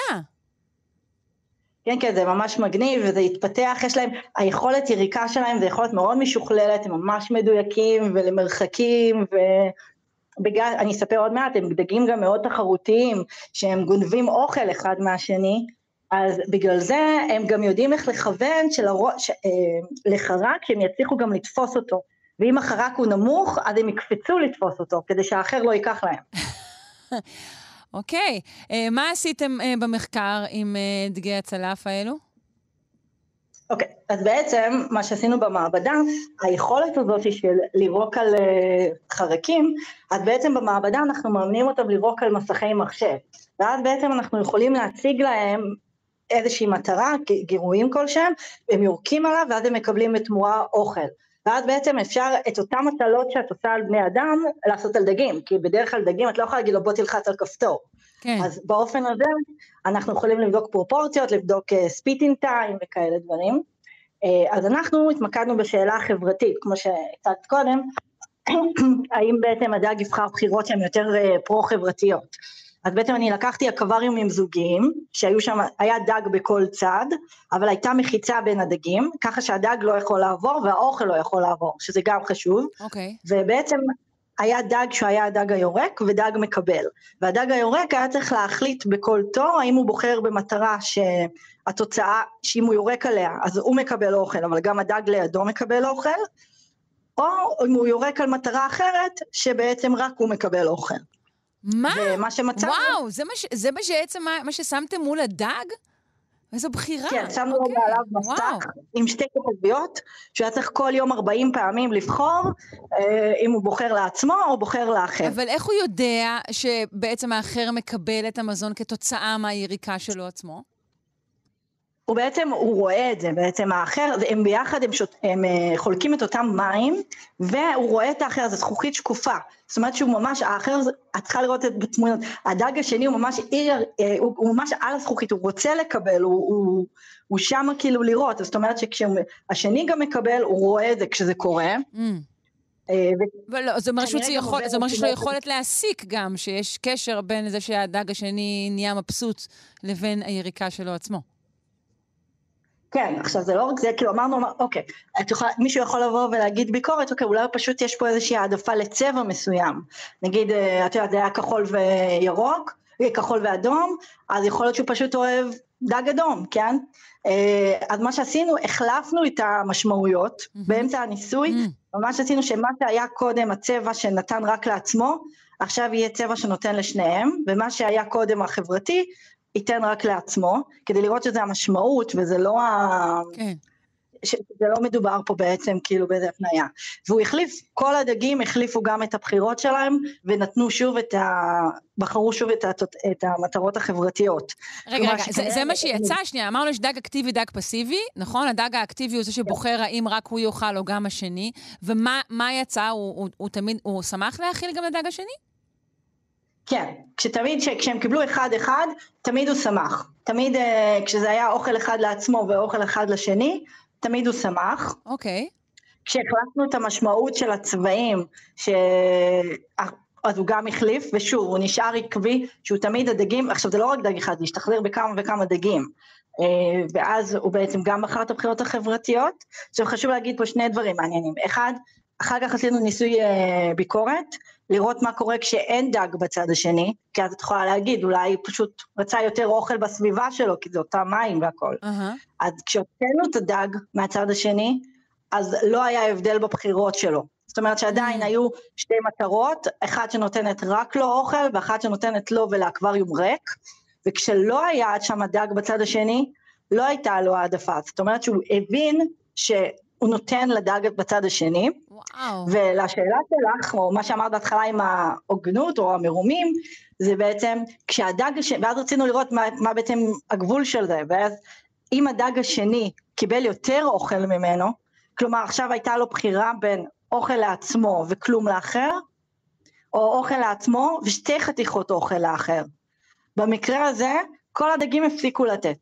כן, כן, זה ממש מגניב, וזה התפתח, יש להם, היכולת יריקה שלהם זה יכולת מאוד משוכללת, הם ממש מדויקים, ולמרחקים, ובגלל, אני אספר עוד מעט, הם דגים גם מאוד תחרותיים, שהם גונבים אוכל אחד מהשני, אז בגלל זה הם גם יודעים איך לכוון שלרו, ש, אה, לחרק, שהם יצליחו גם לתפוס אותו. ואם החרק הוא נמוך, אז הם יקפצו לתפוס אותו, כדי שהאחר לא ייקח להם. אוקיי, אה, מה עשיתם אה, במחקר עם אה, דגי הצלף האלו? אוקיי, אז בעצם מה שעשינו במעבדה, היכולת הזאת של לירוק על אה, חרקים, אז בעצם במעבדה אנחנו מאמנים אותם לירוק על מסכי מחשב, ואז בעצם אנחנו יכולים להציג להם איזושהי מטרה, גירויים כלשהם, הם יורקים עליו ואז הם מקבלים בתמורה אוכל. ואז בעצם אפשר את אותן מטלות שאת עושה על בני אדם, לעשות על דגים, כי בדרך כלל דגים את לא יכולה להגיד לו בוא תלחץ על כפתור. כן. אז באופן הזה אנחנו יכולים לבדוק פרופורציות, לבדוק spitting time וכאלה דברים. אה, אז אנחנו התמקדנו בשאלה החברתית, כמו שהצגת קודם, האם בעצם הדג יבחר בחירות שהן יותר אה, פרו-חברתיות. אז בעצם אני לקחתי אקווריומים זוגיים, שהיו שם, היה דג בכל צד, אבל הייתה מחיצה בין הדגים, ככה שהדג לא יכול לעבור והאוכל לא יכול לעבור, שזה גם חשוב. אוקיי. ובעצם היה דג שהיה הדג היורק ודג מקבל. והדג היורק היה צריך להחליט בכל תור האם הוא בוחר במטרה שהתוצאה, שאם הוא יורק עליה אז הוא מקבל אוכל, אבל גם הדג לידו מקבל אוכל, או אם הוא יורק על מטרה אחרת שבעצם רק הוא מקבל אוכל. מה? ומה שמצאנו... וואו, זה מה, ש... זה מה שעצם מה, מה ששמתם מול הדג? איזו בחירה. כן, שמנו אוקיי. לו מעליו מסך עם שתי כוכביות, שהוא היה צריך כל יום 40 פעמים לבחור אה, אם הוא בוחר לעצמו או בוחר לאחר. אבל איך הוא יודע שבעצם האחר מקבל את המזון כתוצאה מהיריקה שלו עצמו? הוא בעצם, הוא רואה את זה, בעצם האחר, הם ביחד, הם, שות, הם אה, חולקים את אותם מים, והוא רואה את האחר, זו זכוכית שקופה. זאת אומרת שהוא ממש, האחר, את צריכה לראות את בתמונות, הדג השני הוא ממש עיר, אה, הוא, הוא ממש על הזכוכית, הוא רוצה לקבל, הוא, הוא, הוא שמה כאילו לראות, זאת אומרת שכשהשני גם מקבל, הוא רואה את זה כשזה קורה. Mm. אה, אבל לא, זה אומר שיש לו יכולת להסיק גם, שיש קשר בין זה שהדג השני נהיה מבסוט לבין היריקה שלו עצמו. כן, עכשיו זה לא רק זה, כאילו אמרנו, אמר, אוקיי, את יכולה, מישהו יכול לבוא ולהגיד ביקורת, אוקיי, אולי פשוט יש פה איזושהי העדפה לצבע מסוים. נגיד, אה, את יודעת, זה היה כחול וירוק, כחול ואדום, אז יכול להיות שהוא פשוט אוהב דג אדום, כן? אה, אז מה שעשינו, החלפנו את המשמעויות באמצע הניסוי, ממש עשינו שמה שהיה קודם הצבע שנתן רק לעצמו, עכשיו יהיה צבע שנותן לשניהם, ומה שהיה קודם החברתי, ייתן רק לעצמו, כדי לראות שזה המשמעות וזה לא ה... כן. שזה לא מדובר פה בעצם כאילו באיזה התניה. והוא החליף, כל הדגים החליפו גם את הבחירות שלהם, ונתנו שוב את ה... בחרו שוב את, התות... את המטרות החברתיות. רגע, רגע, זה, שכנראה- זה מה שיצא? שנייה, אמרנו יש דג אקטיבי, דג פסיבי, נכון? הדג האקטיבי הוא זה שבוחר האם רק הוא יאכל או גם השני, ומה מה יצא? הוא, הוא, הוא תמיד, הוא שמח להאכיל גם לדג השני? כן, כשתמיד, כשהם קיבלו אחד-אחד, תמיד הוא שמח. תמיד אה, כשזה היה אוכל אחד לעצמו ואוכל אחד לשני, תמיד הוא שמח. אוקיי. כשהחלפנו את המשמעות של הצבעים, ש... אז הוא גם החליף, ושוב, הוא נשאר עקבי, שהוא תמיד הדגים, עכשיו זה לא רק דג אחד, זה השתחרר בכמה וכמה דגים. אה, ואז הוא בעצם גם בחר את הבחירות החברתיות. עכשיו חשוב להגיד פה שני דברים מעניינים. אחד, אחר כך עשינו ניסוי אה, ביקורת, לראות מה קורה כשאין דג בצד השני, כי אז את יכולה להגיד, אולי פשוט רצה יותר אוכל בסביבה שלו, כי זה אותם מים והכל. אהה. אז כשהוצאנו את הדג מהצד השני, אז לא היה הבדל בבחירות שלו. זאת אומרת שעדיין היו שתי מטרות, אחת שנותנת רק לו אוכל, ואחת שנותנת לו ולאקווריום ריק, וכשלא היה שם דג בצד השני, לא הייתה לו העדפה. זאת אומרת שהוא הבין שהוא נותן לדג בצד השני, וואו. ולשאלה שלך, או מה שאמרת בהתחלה עם ההוגנות או המרומים, זה בעצם כשהדג, הש... ואז רצינו לראות מה, מה בעצם הגבול של זה, ואז אם הדג השני קיבל יותר אוכל ממנו, כלומר עכשיו הייתה לו בחירה בין אוכל לעצמו וכלום לאחר, או אוכל לעצמו ושתי חתיכות אוכל לאחר. במקרה הזה, כל הדגים הפסיקו לתת.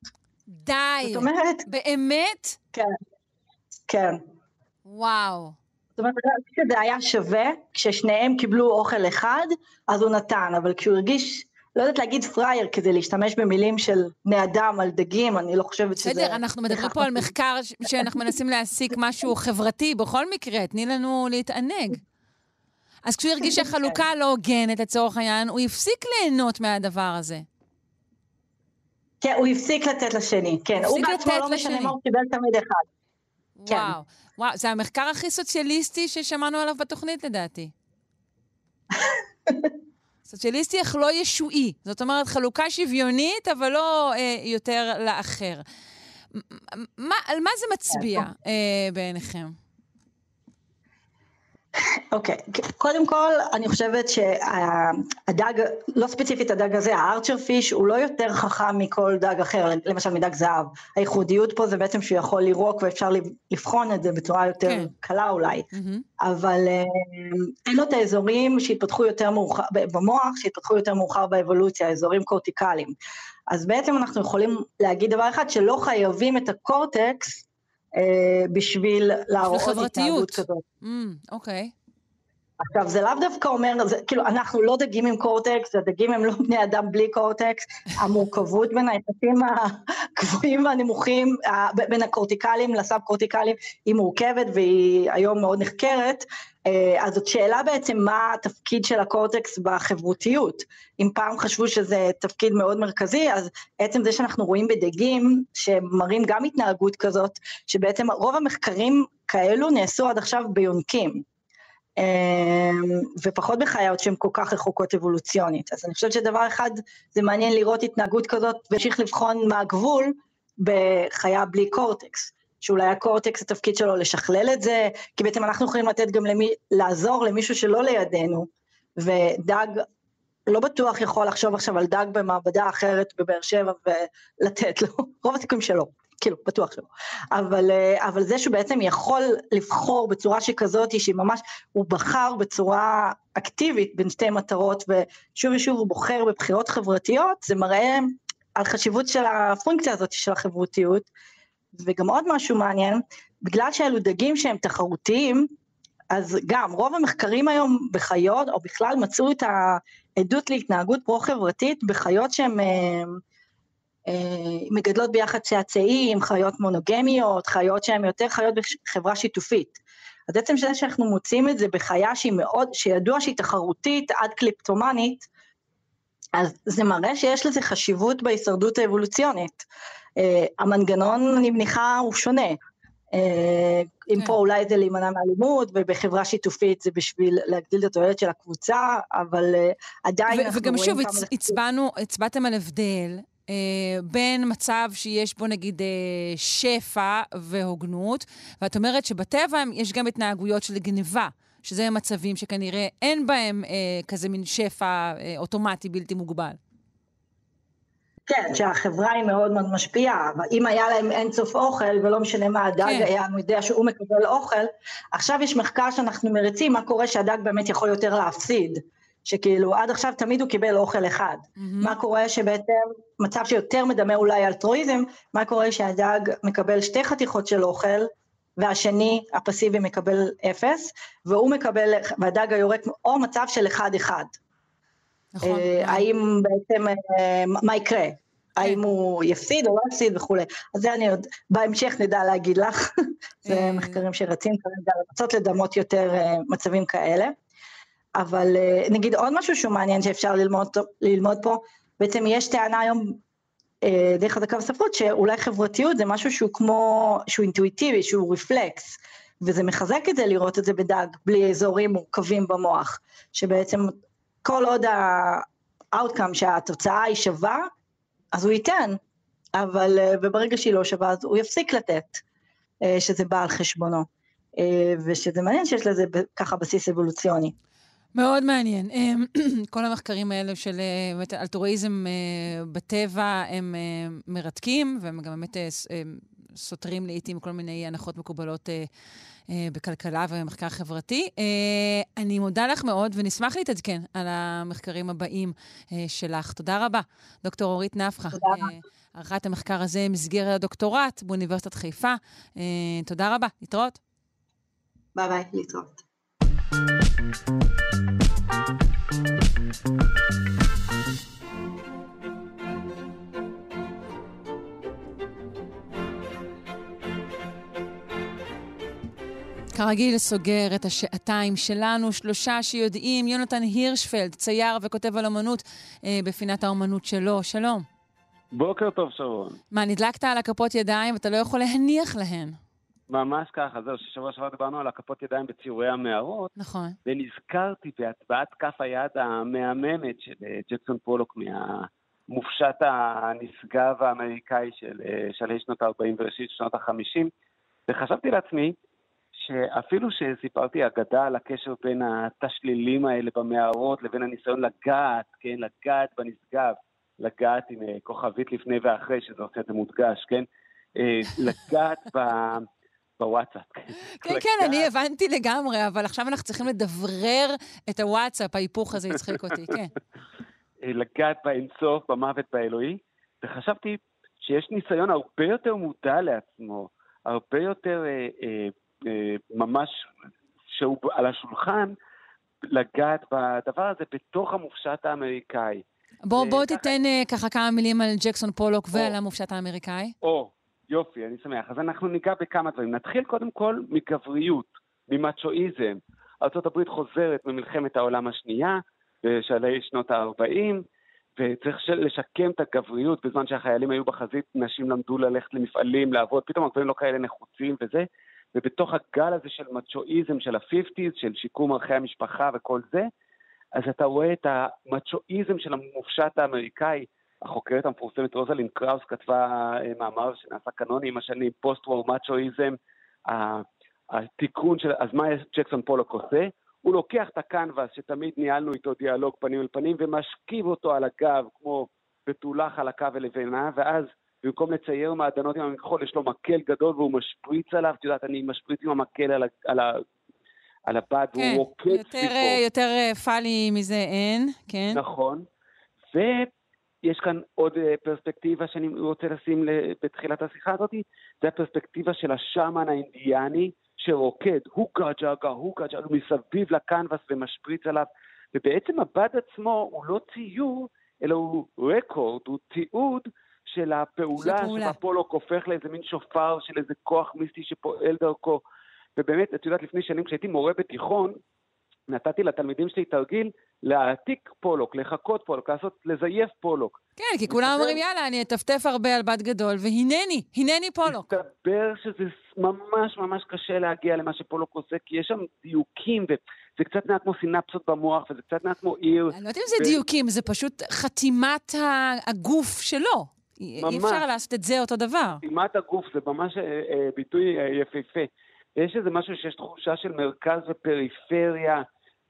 די. זאת אומרת... באמת? כן, כן. וואו. זאת אומרת, כשזה היה שווה, כששניהם קיבלו אוכל אחד, אז הוא נתן, אבל כשהוא הרגיש, לא יודעת להגיד פראייר, כדי להשתמש במילים של בני אדם על דגים, אני לא חושבת שזה... בסדר, אנחנו מדברים פה על מחקר שאנחנו מנסים להסיק משהו חברתי, בכל מקרה, תני לנו להתענג. אז כשהוא הרגיש שהחלוקה לא הוגנת, לצורך העניין, הוא הפסיק ליהנות מהדבר הזה. כן, הוא הפסיק לתת לשני, כן. הוא בעצמו לא משנה. מה, הוא קיבל תמיד אחד. כן. וואו. וואו, זה המחקר הכי סוציאליסטי ששמענו עליו בתוכנית, לדעתי. סוציאליסטי אך לא ישועי. זאת אומרת, חלוקה שוויונית, אבל לא אה, יותר לאחר. מה, על מה זה מצביע אה, בעיניכם? אוקיי, קודם כל, אני חושבת שהדג, לא ספציפית הדג הזה, הארצ'ר פיש, הוא לא יותר חכם מכל דג אחר, למשל מדג זהב. הייחודיות פה זה בעצם שהוא יכול לירוק ואפשר לבחון את זה בצורה יותר כן. קלה אולי. אבל אה, אין לו את האזורים שהתפתחו יותר מאוחר, במוח, שהתפתחו יותר מאוחר באבולוציה, אזורים קורטיקליים. אז בעצם אנחנו יכולים להגיד דבר אחד, שלא חייבים את הקורטקס בשביל להראות התנהגות. כזאת. Mm, אוקיי. עכשיו, זה לאו דווקא אומר, זה, כאילו, אנחנו לא דגים עם קורטקס, הדגים הם לא בני אדם בלי קורטקס, המורכבות בין היחסים הגבוהים והנמוכים, בין הקורטיקליים לסאב קורטיקליים, היא מורכבת והיא היום מאוד נחקרת, אה, אז זאת שאלה בעצם מה התפקיד של הקורטקס בחברותיות. אם פעם חשבו שזה תפקיד מאוד מרכזי, אז עצם זה שאנחנו רואים בדגים שמראים גם התנהגות כזאת, שבעצם רוב המחקרים כאלו נעשו עד עכשיו ביונקים. אמ, ופחות בחיות שהן כל כך רחוקות אבולוציונית. אז אני חושבת שדבר אחד, זה מעניין לראות התנהגות כזאת ולהמשיך לבחון מה הגבול בחיה בלי קורטקס. שאולי הקורטקס התפקיד שלו לשכלל את זה, כי בעצם אנחנו יכולים לתת גם למי, לעזור למישהו שלא לידינו, ודג לא בטוח יכול לחשוב עכשיו על דג במעבדה אחרת בבאר שבע ולתת לו, רוב הסיכויים שלא, כאילו, בטוח שלא. אבל, אה, אבל זה שהוא בעצם יכול לבחור בצורה שכזאת, שהיא ממש, הוא בחר בצורה אקטיבית בין שתי מטרות, ושוב ושוב הוא בוחר בבחירות חברתיות, זה מראה על חשיבות של הפונקציה הזאת של החברותיות. וגם עוד משהו מעניין, בגלל שאלו דגים שהם תחרותיים, אז גם רוב המחקרים היום בחיות, או בכלל מצאו את העדות להתנהגות פרו-חברתית בחיות שהן אה, אה, מגדלות ביחד צאצאים, חיות מונוגמיות, חיות שהן יותר חיות בחברה שיתופית. אז עצם זה שאנחנו מוצאים את זה בחיה שהיא מאוד, שידוע שהיא תחרותית עד קליפטומנית, אז זה מראה שיש לזה חשיבות בהישרדות האבולוציונית. אה, המנגנון, אני מניחה, הוא שונה. אה, אם פה אולי זה להימנע מאלימות, ובחברה שיתופית זה בשביל להגדיל את התועלת של הקבוצה, אבל אה, עדיין אנחנו וגם רואים שוב, כמה הצ- זה- הצבענו, הצבעתם על הבדל בין מצב שיש בו נגיד שפע והוגנות, ואת אומרת שבטבע יש גם התנהגויות של גניבה, שזה מצבים שכנראה אין בהם כזה מין שפע אוטומטי בלתי מוגבל. כן, שהחברה היא מאוד מאוד משפיעה, אבל אם היה להם אינסוף אוכל, ולא משנה מה הדג כן. היה יודע שהוא מקבל אוכל, עכשיו יש מחקר שאנחנו מריצים, מה קורה שהדג באמת יכול יותר להפסיד. שכאילו עד עכשיו תמיד הוא קיבל אוכל אחד. מה קורה שבעצם מצב שיותר מדמה אולי אלטרואיזם, מה קורה שהדג מקבל שתי חתיכות של אוכל, והשני הפסיבי מקבל אפס, והוא מקבל, והדג היורק, או מצב של אחד-אחד. נכון. אה, האם בעצם, אה, מה יקרה? האם הוא יפסיד או לא יפסיד וכולי. אז זה אני עוד, בהמשך נדע להגיד לך, זה מחקרים שרצים כרגע, לנסות לדמות יותר אה, מצבים כאלה. אבל אה, נגיד עוד משהו שהוא מעניין שאפשר ללמוד, ללמוד פה, בעצם יש טענה היום אה, די חזקה בספרות, שאולי חברתיות זה משהו שהוא כמו, שהוא אינטואיטיבי, שהוא רפלקס, וזה מחזק את זה לראות את זה בדג, בלי אזורים מורכבים במוח, שבעצם כל עוד ה-outcome שהתוצאה היא שווה, אז הוא ייתן, אבל אה, וברגע שהיא לא שווה אז הוא יפסיק לתת, אה, שזה בא על חשבונו, אה, ושזה מעניין שיש לזה ככה בסיס אבולוציוני. מאוד מעניין. אמ, כל המחקרים האלה של באמת אלטרואיזם בטבע הם מרתקים, והם גם באמת סותרים לעיתים כל מיני הנחות מקובלות בכלכלה ובמחקר חברתי. אה, אני מודה לך מאוד, ונשמח להתעדכן על המחקרים הבאים אה, שלך. תודה רבה, דוקטור אורית נפחא. תודה רבה. ערכה את המחקר הזה במסגרת הדוקטורט באוניברסיטת חיפה. אה, תודה רבה, להתראות. ביי ביי, להתראות. כרגיל סוגר את השעתיים שלנו, שלושה שיודעים, יונתן הירשפלד, צייר וכותב על אמנות אה, בפינת האומנות שלו. שלום. בוקר טוב, שרון. מה, נדלקת על הכפות ידיים ואתה לא יכול להניח להן. ממש ככה, זהו, ששבוע שעבר דיברנו על הכפות ידיים בציורי המערות, נכון. ונזכרתי בהטבעת כף היד המהממת של אה, ג'קסון פולוק מהמופשט הנשגב האמריקאי של אה, שלהי שנות ה-40 וראשית שנות ה-50, וחשבתי לעצמי שאפילו שסיפרתי אגדה על הקשר בין התשלילים האלה במערות לבין הניסיון לגעת, כן, לגעת בנשגב, לגעת עם אה, כוכבית לפני ואחרי, שזה עושה את זה מודגש, כן? אה, לגעת ב... בוואטסאפ. כן, כן, אני הבנתי לגמרי, אבל עכשיו אנחנו צריכים לדברר את הוואטסאפ, ההיפוך הזה הצחיק אותי, כן. אה, לגעת באינסוף, במוות באלוהי, וחשבתי שיש ניסיון הרבה יותר מודע לעצמו, הרבה יותר אה, אה, אה, ממש, שהוא על השולחן, לגעת בדבר הזה בתוך המופשט האמריקאי. בוא, אה, בוא תיתן אה, ככה כמה מילים על ג'קסון פולוק ועל המופשט האמריקאי. או, יופי, אני שמח. אז אנחנו ניגע בכמה דברים. נתחיל קודם כל מגבריות, ממצ'ואיזם. ארה"ב חוזרת ממלחמת העולם השנייה, בשלהי שנות ה-40, וצריך לשקם את הגבריות בזמן שהחיילים היו בחזית, נשים למדו ללכת למפעלים, לעבוד, פתאום הגברים לא כאלה נחוצים וזה, ובתוך הגל הזה של מצ'ואיזם של ה-50's, של שיקום ערכי המשפחה וכל זה, אז אתה רואה את המצ'ואיזם של המופשט האמריקאי. החוקרת המפורסמת רוזלין קראוס כתבה אה, מאמר שנעשה קנוני עם השנים, פוסט-וור מצ'ואיזם, התיקון של, אז מה ג'קסון פולוק עושה? הוא לוקח את הקנבס שתמיד ניהלנו איתו דיאלוג פנים אל פנים ומשכיב אותו על הגב כמו בתולה חלקה ולבנה, ואז במקום לצייר מעדנות עם המכחול, יש לו מקל גדול והוא משפריץ עליו, את יודעת, אני משפריץ עם המקל על, ה- על, ה- על הבד, כן, והוא רוקד יותר, סביבו. אה, יותר אה, פאלי מזה אין, כן. נכון. ויש כאן עוד אה, פרספקטיבה שאני רוצה לשים בתחילת השיחה הזאת, זה הפרספקטיבה של השאמן האינדיאני שרוקד, הוקה ג'אגה, הוקה ג'אגה, מסביב לקנבס ומשפריץ עליו, ובעצם הבד עצמו הוא לא ציור, אלא הוא record, הוא תיעוד של הפעולה. שבה פולוק הופך לאיזה מין שופר של איזה כוח מיסטי שפועל דרכו. ובאמת, את יודעת, לפני שנים כשהייתי מורה בתיכון, נתתי לתלמידים שלי תרגיל להעתיק פולוק, לחקות פולוק, לעשות, לזייף פולוק. כן, כי כולם אומרים, יאללה, אני אטפטף הרבה על בת גדול, והנני, הנני פולוק. מסתבר שזה ממש ממש קשה להגיע למה שפולוק עושה, כי יש שם דיוקים, וזה קצת נראה כמו סינפסות במוח, וזה קצת נראה כמו עיר. אני לא יודעת אם זה דיוקים, זה פשוט חתימת הגוף שלו. אי ממש. אפשר לעשות את זה אותו דבר. חתימת הגוף זה ממש אה, אה, ביטוי אה, יפהפה. יש איזה משהו שיש תחושה של מרכז ופריפריה,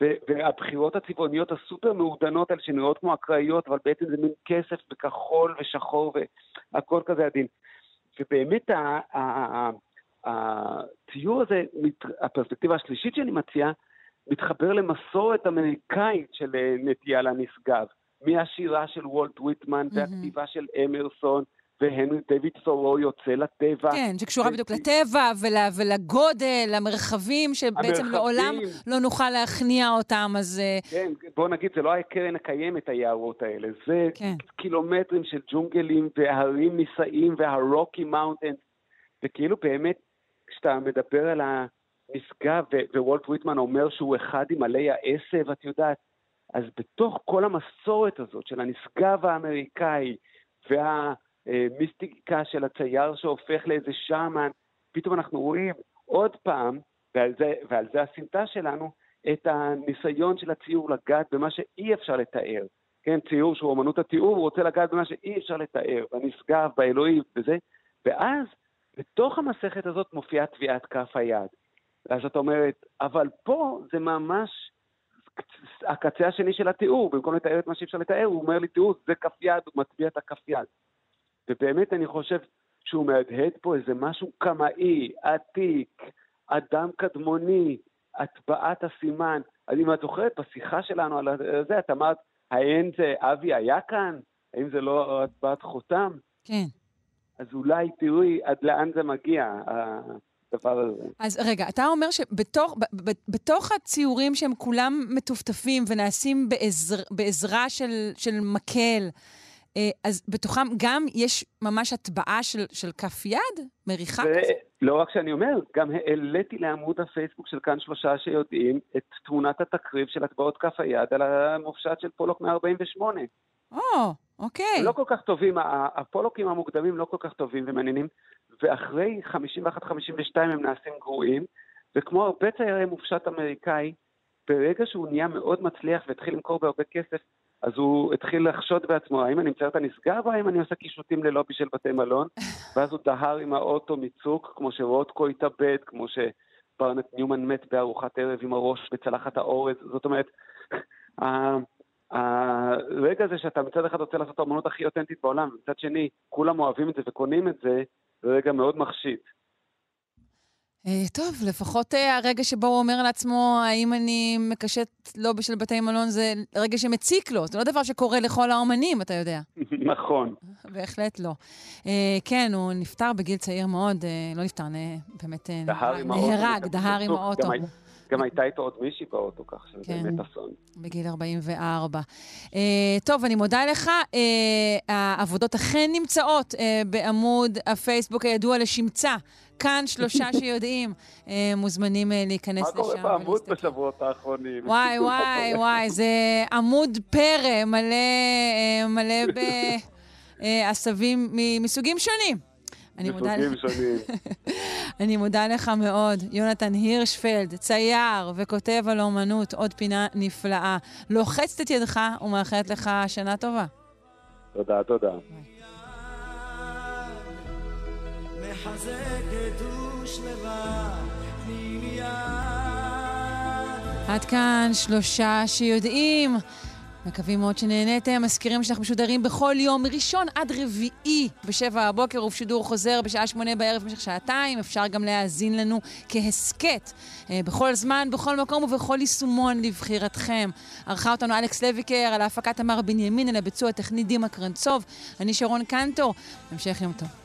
ו- והבחירות הצבעוניות הסופר מעודנות האלה שנראות כמו אקראיות, אבל בעצם זה מין כסף בכחול ושחור והכל כזה עדין. ובאמת ה- ה- ה- הציור הזה, הפרספקטיבה השלישית שאני מציע, מתחבר למסורת אמריקאית של אה, נטייה לנשגב. מהשירה של וולט ויטמן והכתיבה של אמרסון, והנרי דיוויד תורו יוצא לטבע. כן, שקשורה בדיוק לטבע ול- ולגודל, למרחבים, שבעצם המרחבים. לעולם לא נוכל להכניע אותם, אז... אה, כן, בוא נגיד, זה לא הקרן הקיימת, היערות האלה. זה כן. קילומטרים של ג'ונגלים והרים נישאים והרוקי מאונטנס. וכאילו באמת, כשאתה מדבר על הנשגב, ווולט ויטמן אומר שהוא אחד עם עלי העשב, את יודעת, אז בתוך כל המסורת הזאת של הנשגב האמריקאי והמיסטיקה של הצייר שהופך לאיזה שמן, פתאום אנחנו רואים עוד פעם, ועל זה, ועל זה הסמטה שלנו, את הניסיון של הציור לגעת במה שאי אפשר לתאר. כן, ציור שהוא אמנות התיאור, הוא רוצה לגעת במה שאי אפשר לתאר, בנשגב, באלוהים, וזה, ואז בתוך המסכת הזאת מופיעה טביעת כף היד. ואז את אומרת, אבל פה זה ממש הקצה השני של התיאור, במקום לתאר את מה שאי אפשר לתאר, הוא אומר לי, תראו, זה כף יד, הוא מטביע את הכף יד. ובאמת אני חושב שהוא מהדהד פה איזה משהו קמאי, עתיק, אדם קדמוני, הטבעת הסימן. אז אם את זוכרת, בשיחה שלנו על זה, את אמרת, האם זה אבי היה כאן? האם זה לא הטבעת חותם? כן. אז אולי תראי עד לאן זה מגיע, הדבר הזה. אז רגע, אתה אומר שבתוך הציורים שהם כולם מטופטפים ונעשים בעזר, בעזרה של, של מקל, אה, אז בתוכם גם יש ממש הטבעה של, של כף יד? מריחה כזאת? ולא רק שאני אומר, גם העליתי לעמוד הפייסבוק של כאן שלושה שיודעים את תמונת התקריב של הטבעות כף היד על המופשט של פולוק 148. או, אוקיי. לא כל כך טובים, הפולוקים המוקדמים לא כל כך טובים ומעניינים, ואחרי 51-52 הם נעשים גרועים, וכמו הרבה ציירי מופשט אמריקאי, ברגע שהוא נהיה מאוד מצליח והתחיל למכור בהרבה כסף, אז הוא התחיל לחשוד בעצמו, האם אני מצייר את הנשגב או האם אני עושה קישוטים ללובי של בתי מלון, ואז הוא דהר עם האוטו מצוק, כמו שרוטקו התאבד, כמו שברנט ניומן מת בארוחת ערב עם הראש בצלחת האורז, זאת אומרת, הרגע הזה שאתה מצד אחד רוצה לעשות את האמנות הכי אותנטית בעולם, ומצד שני כולם אוהבים את זה וקונים את זה, זה רגע מאוד מחשיד. אה, טוב, לפחות אה, הרגע שבו הוא אומר לעצמו, האם אני מקשט לובי של בתי מלון, זה רגע שמציק לו. זה לא דבר שקורה לכל האומנים, אתה יודע. נכון. בהחלט לא. אה, כן, הוא נפטר בגיל צעיר מאוד, לא נפטר, באמת. נהרג, דהר עם האוטו. גם הייתה איתו עוד מישהי באוטו, כך שזה כן. באמת אסון. בגיל 44. Uh, טוב, אני מודה לך. Uh, העבודות אכן נמצאות uh, בעמוד הפייסבוק הידוע לשמצה. כאן שלושה שיודעים, מוזמנים להיכנס מה לשם. קורה בעמוד בשבועות האחרונים? וואי, וואי, וואי, זה עמוד פרא מלא, אה, מלא בעשבים מסוגים שונים. אני מודה לך. שונים. אני מודה לך מאוד. יונתן הירשפלד, צייר וכותב על אומנות, עוד פינה נפלאה. לוחצת את ידך ומאחלת לך שנה טובה. תודה, תודה. עד כאן שלושה שיודעים. מקווים מאוד שנהניתם. מזכירים שאנחנו משודרים בכל יום, מראשון עד רביעי בשבע הבוקר, ובשידור חוזר בשעה שמונה בערב במשך שעתיים. אפשר גם להאזין לנו כהסכת, אה, בכל זמן, בכל מקום ובכל יישומון לבחירתכם. ערכה אותנו אלכס לויקר, על ההפקת תמר בנימין, על הביצוע הטכני דימה קרנצוב. אני שרון קנטור. המשך יום טוב.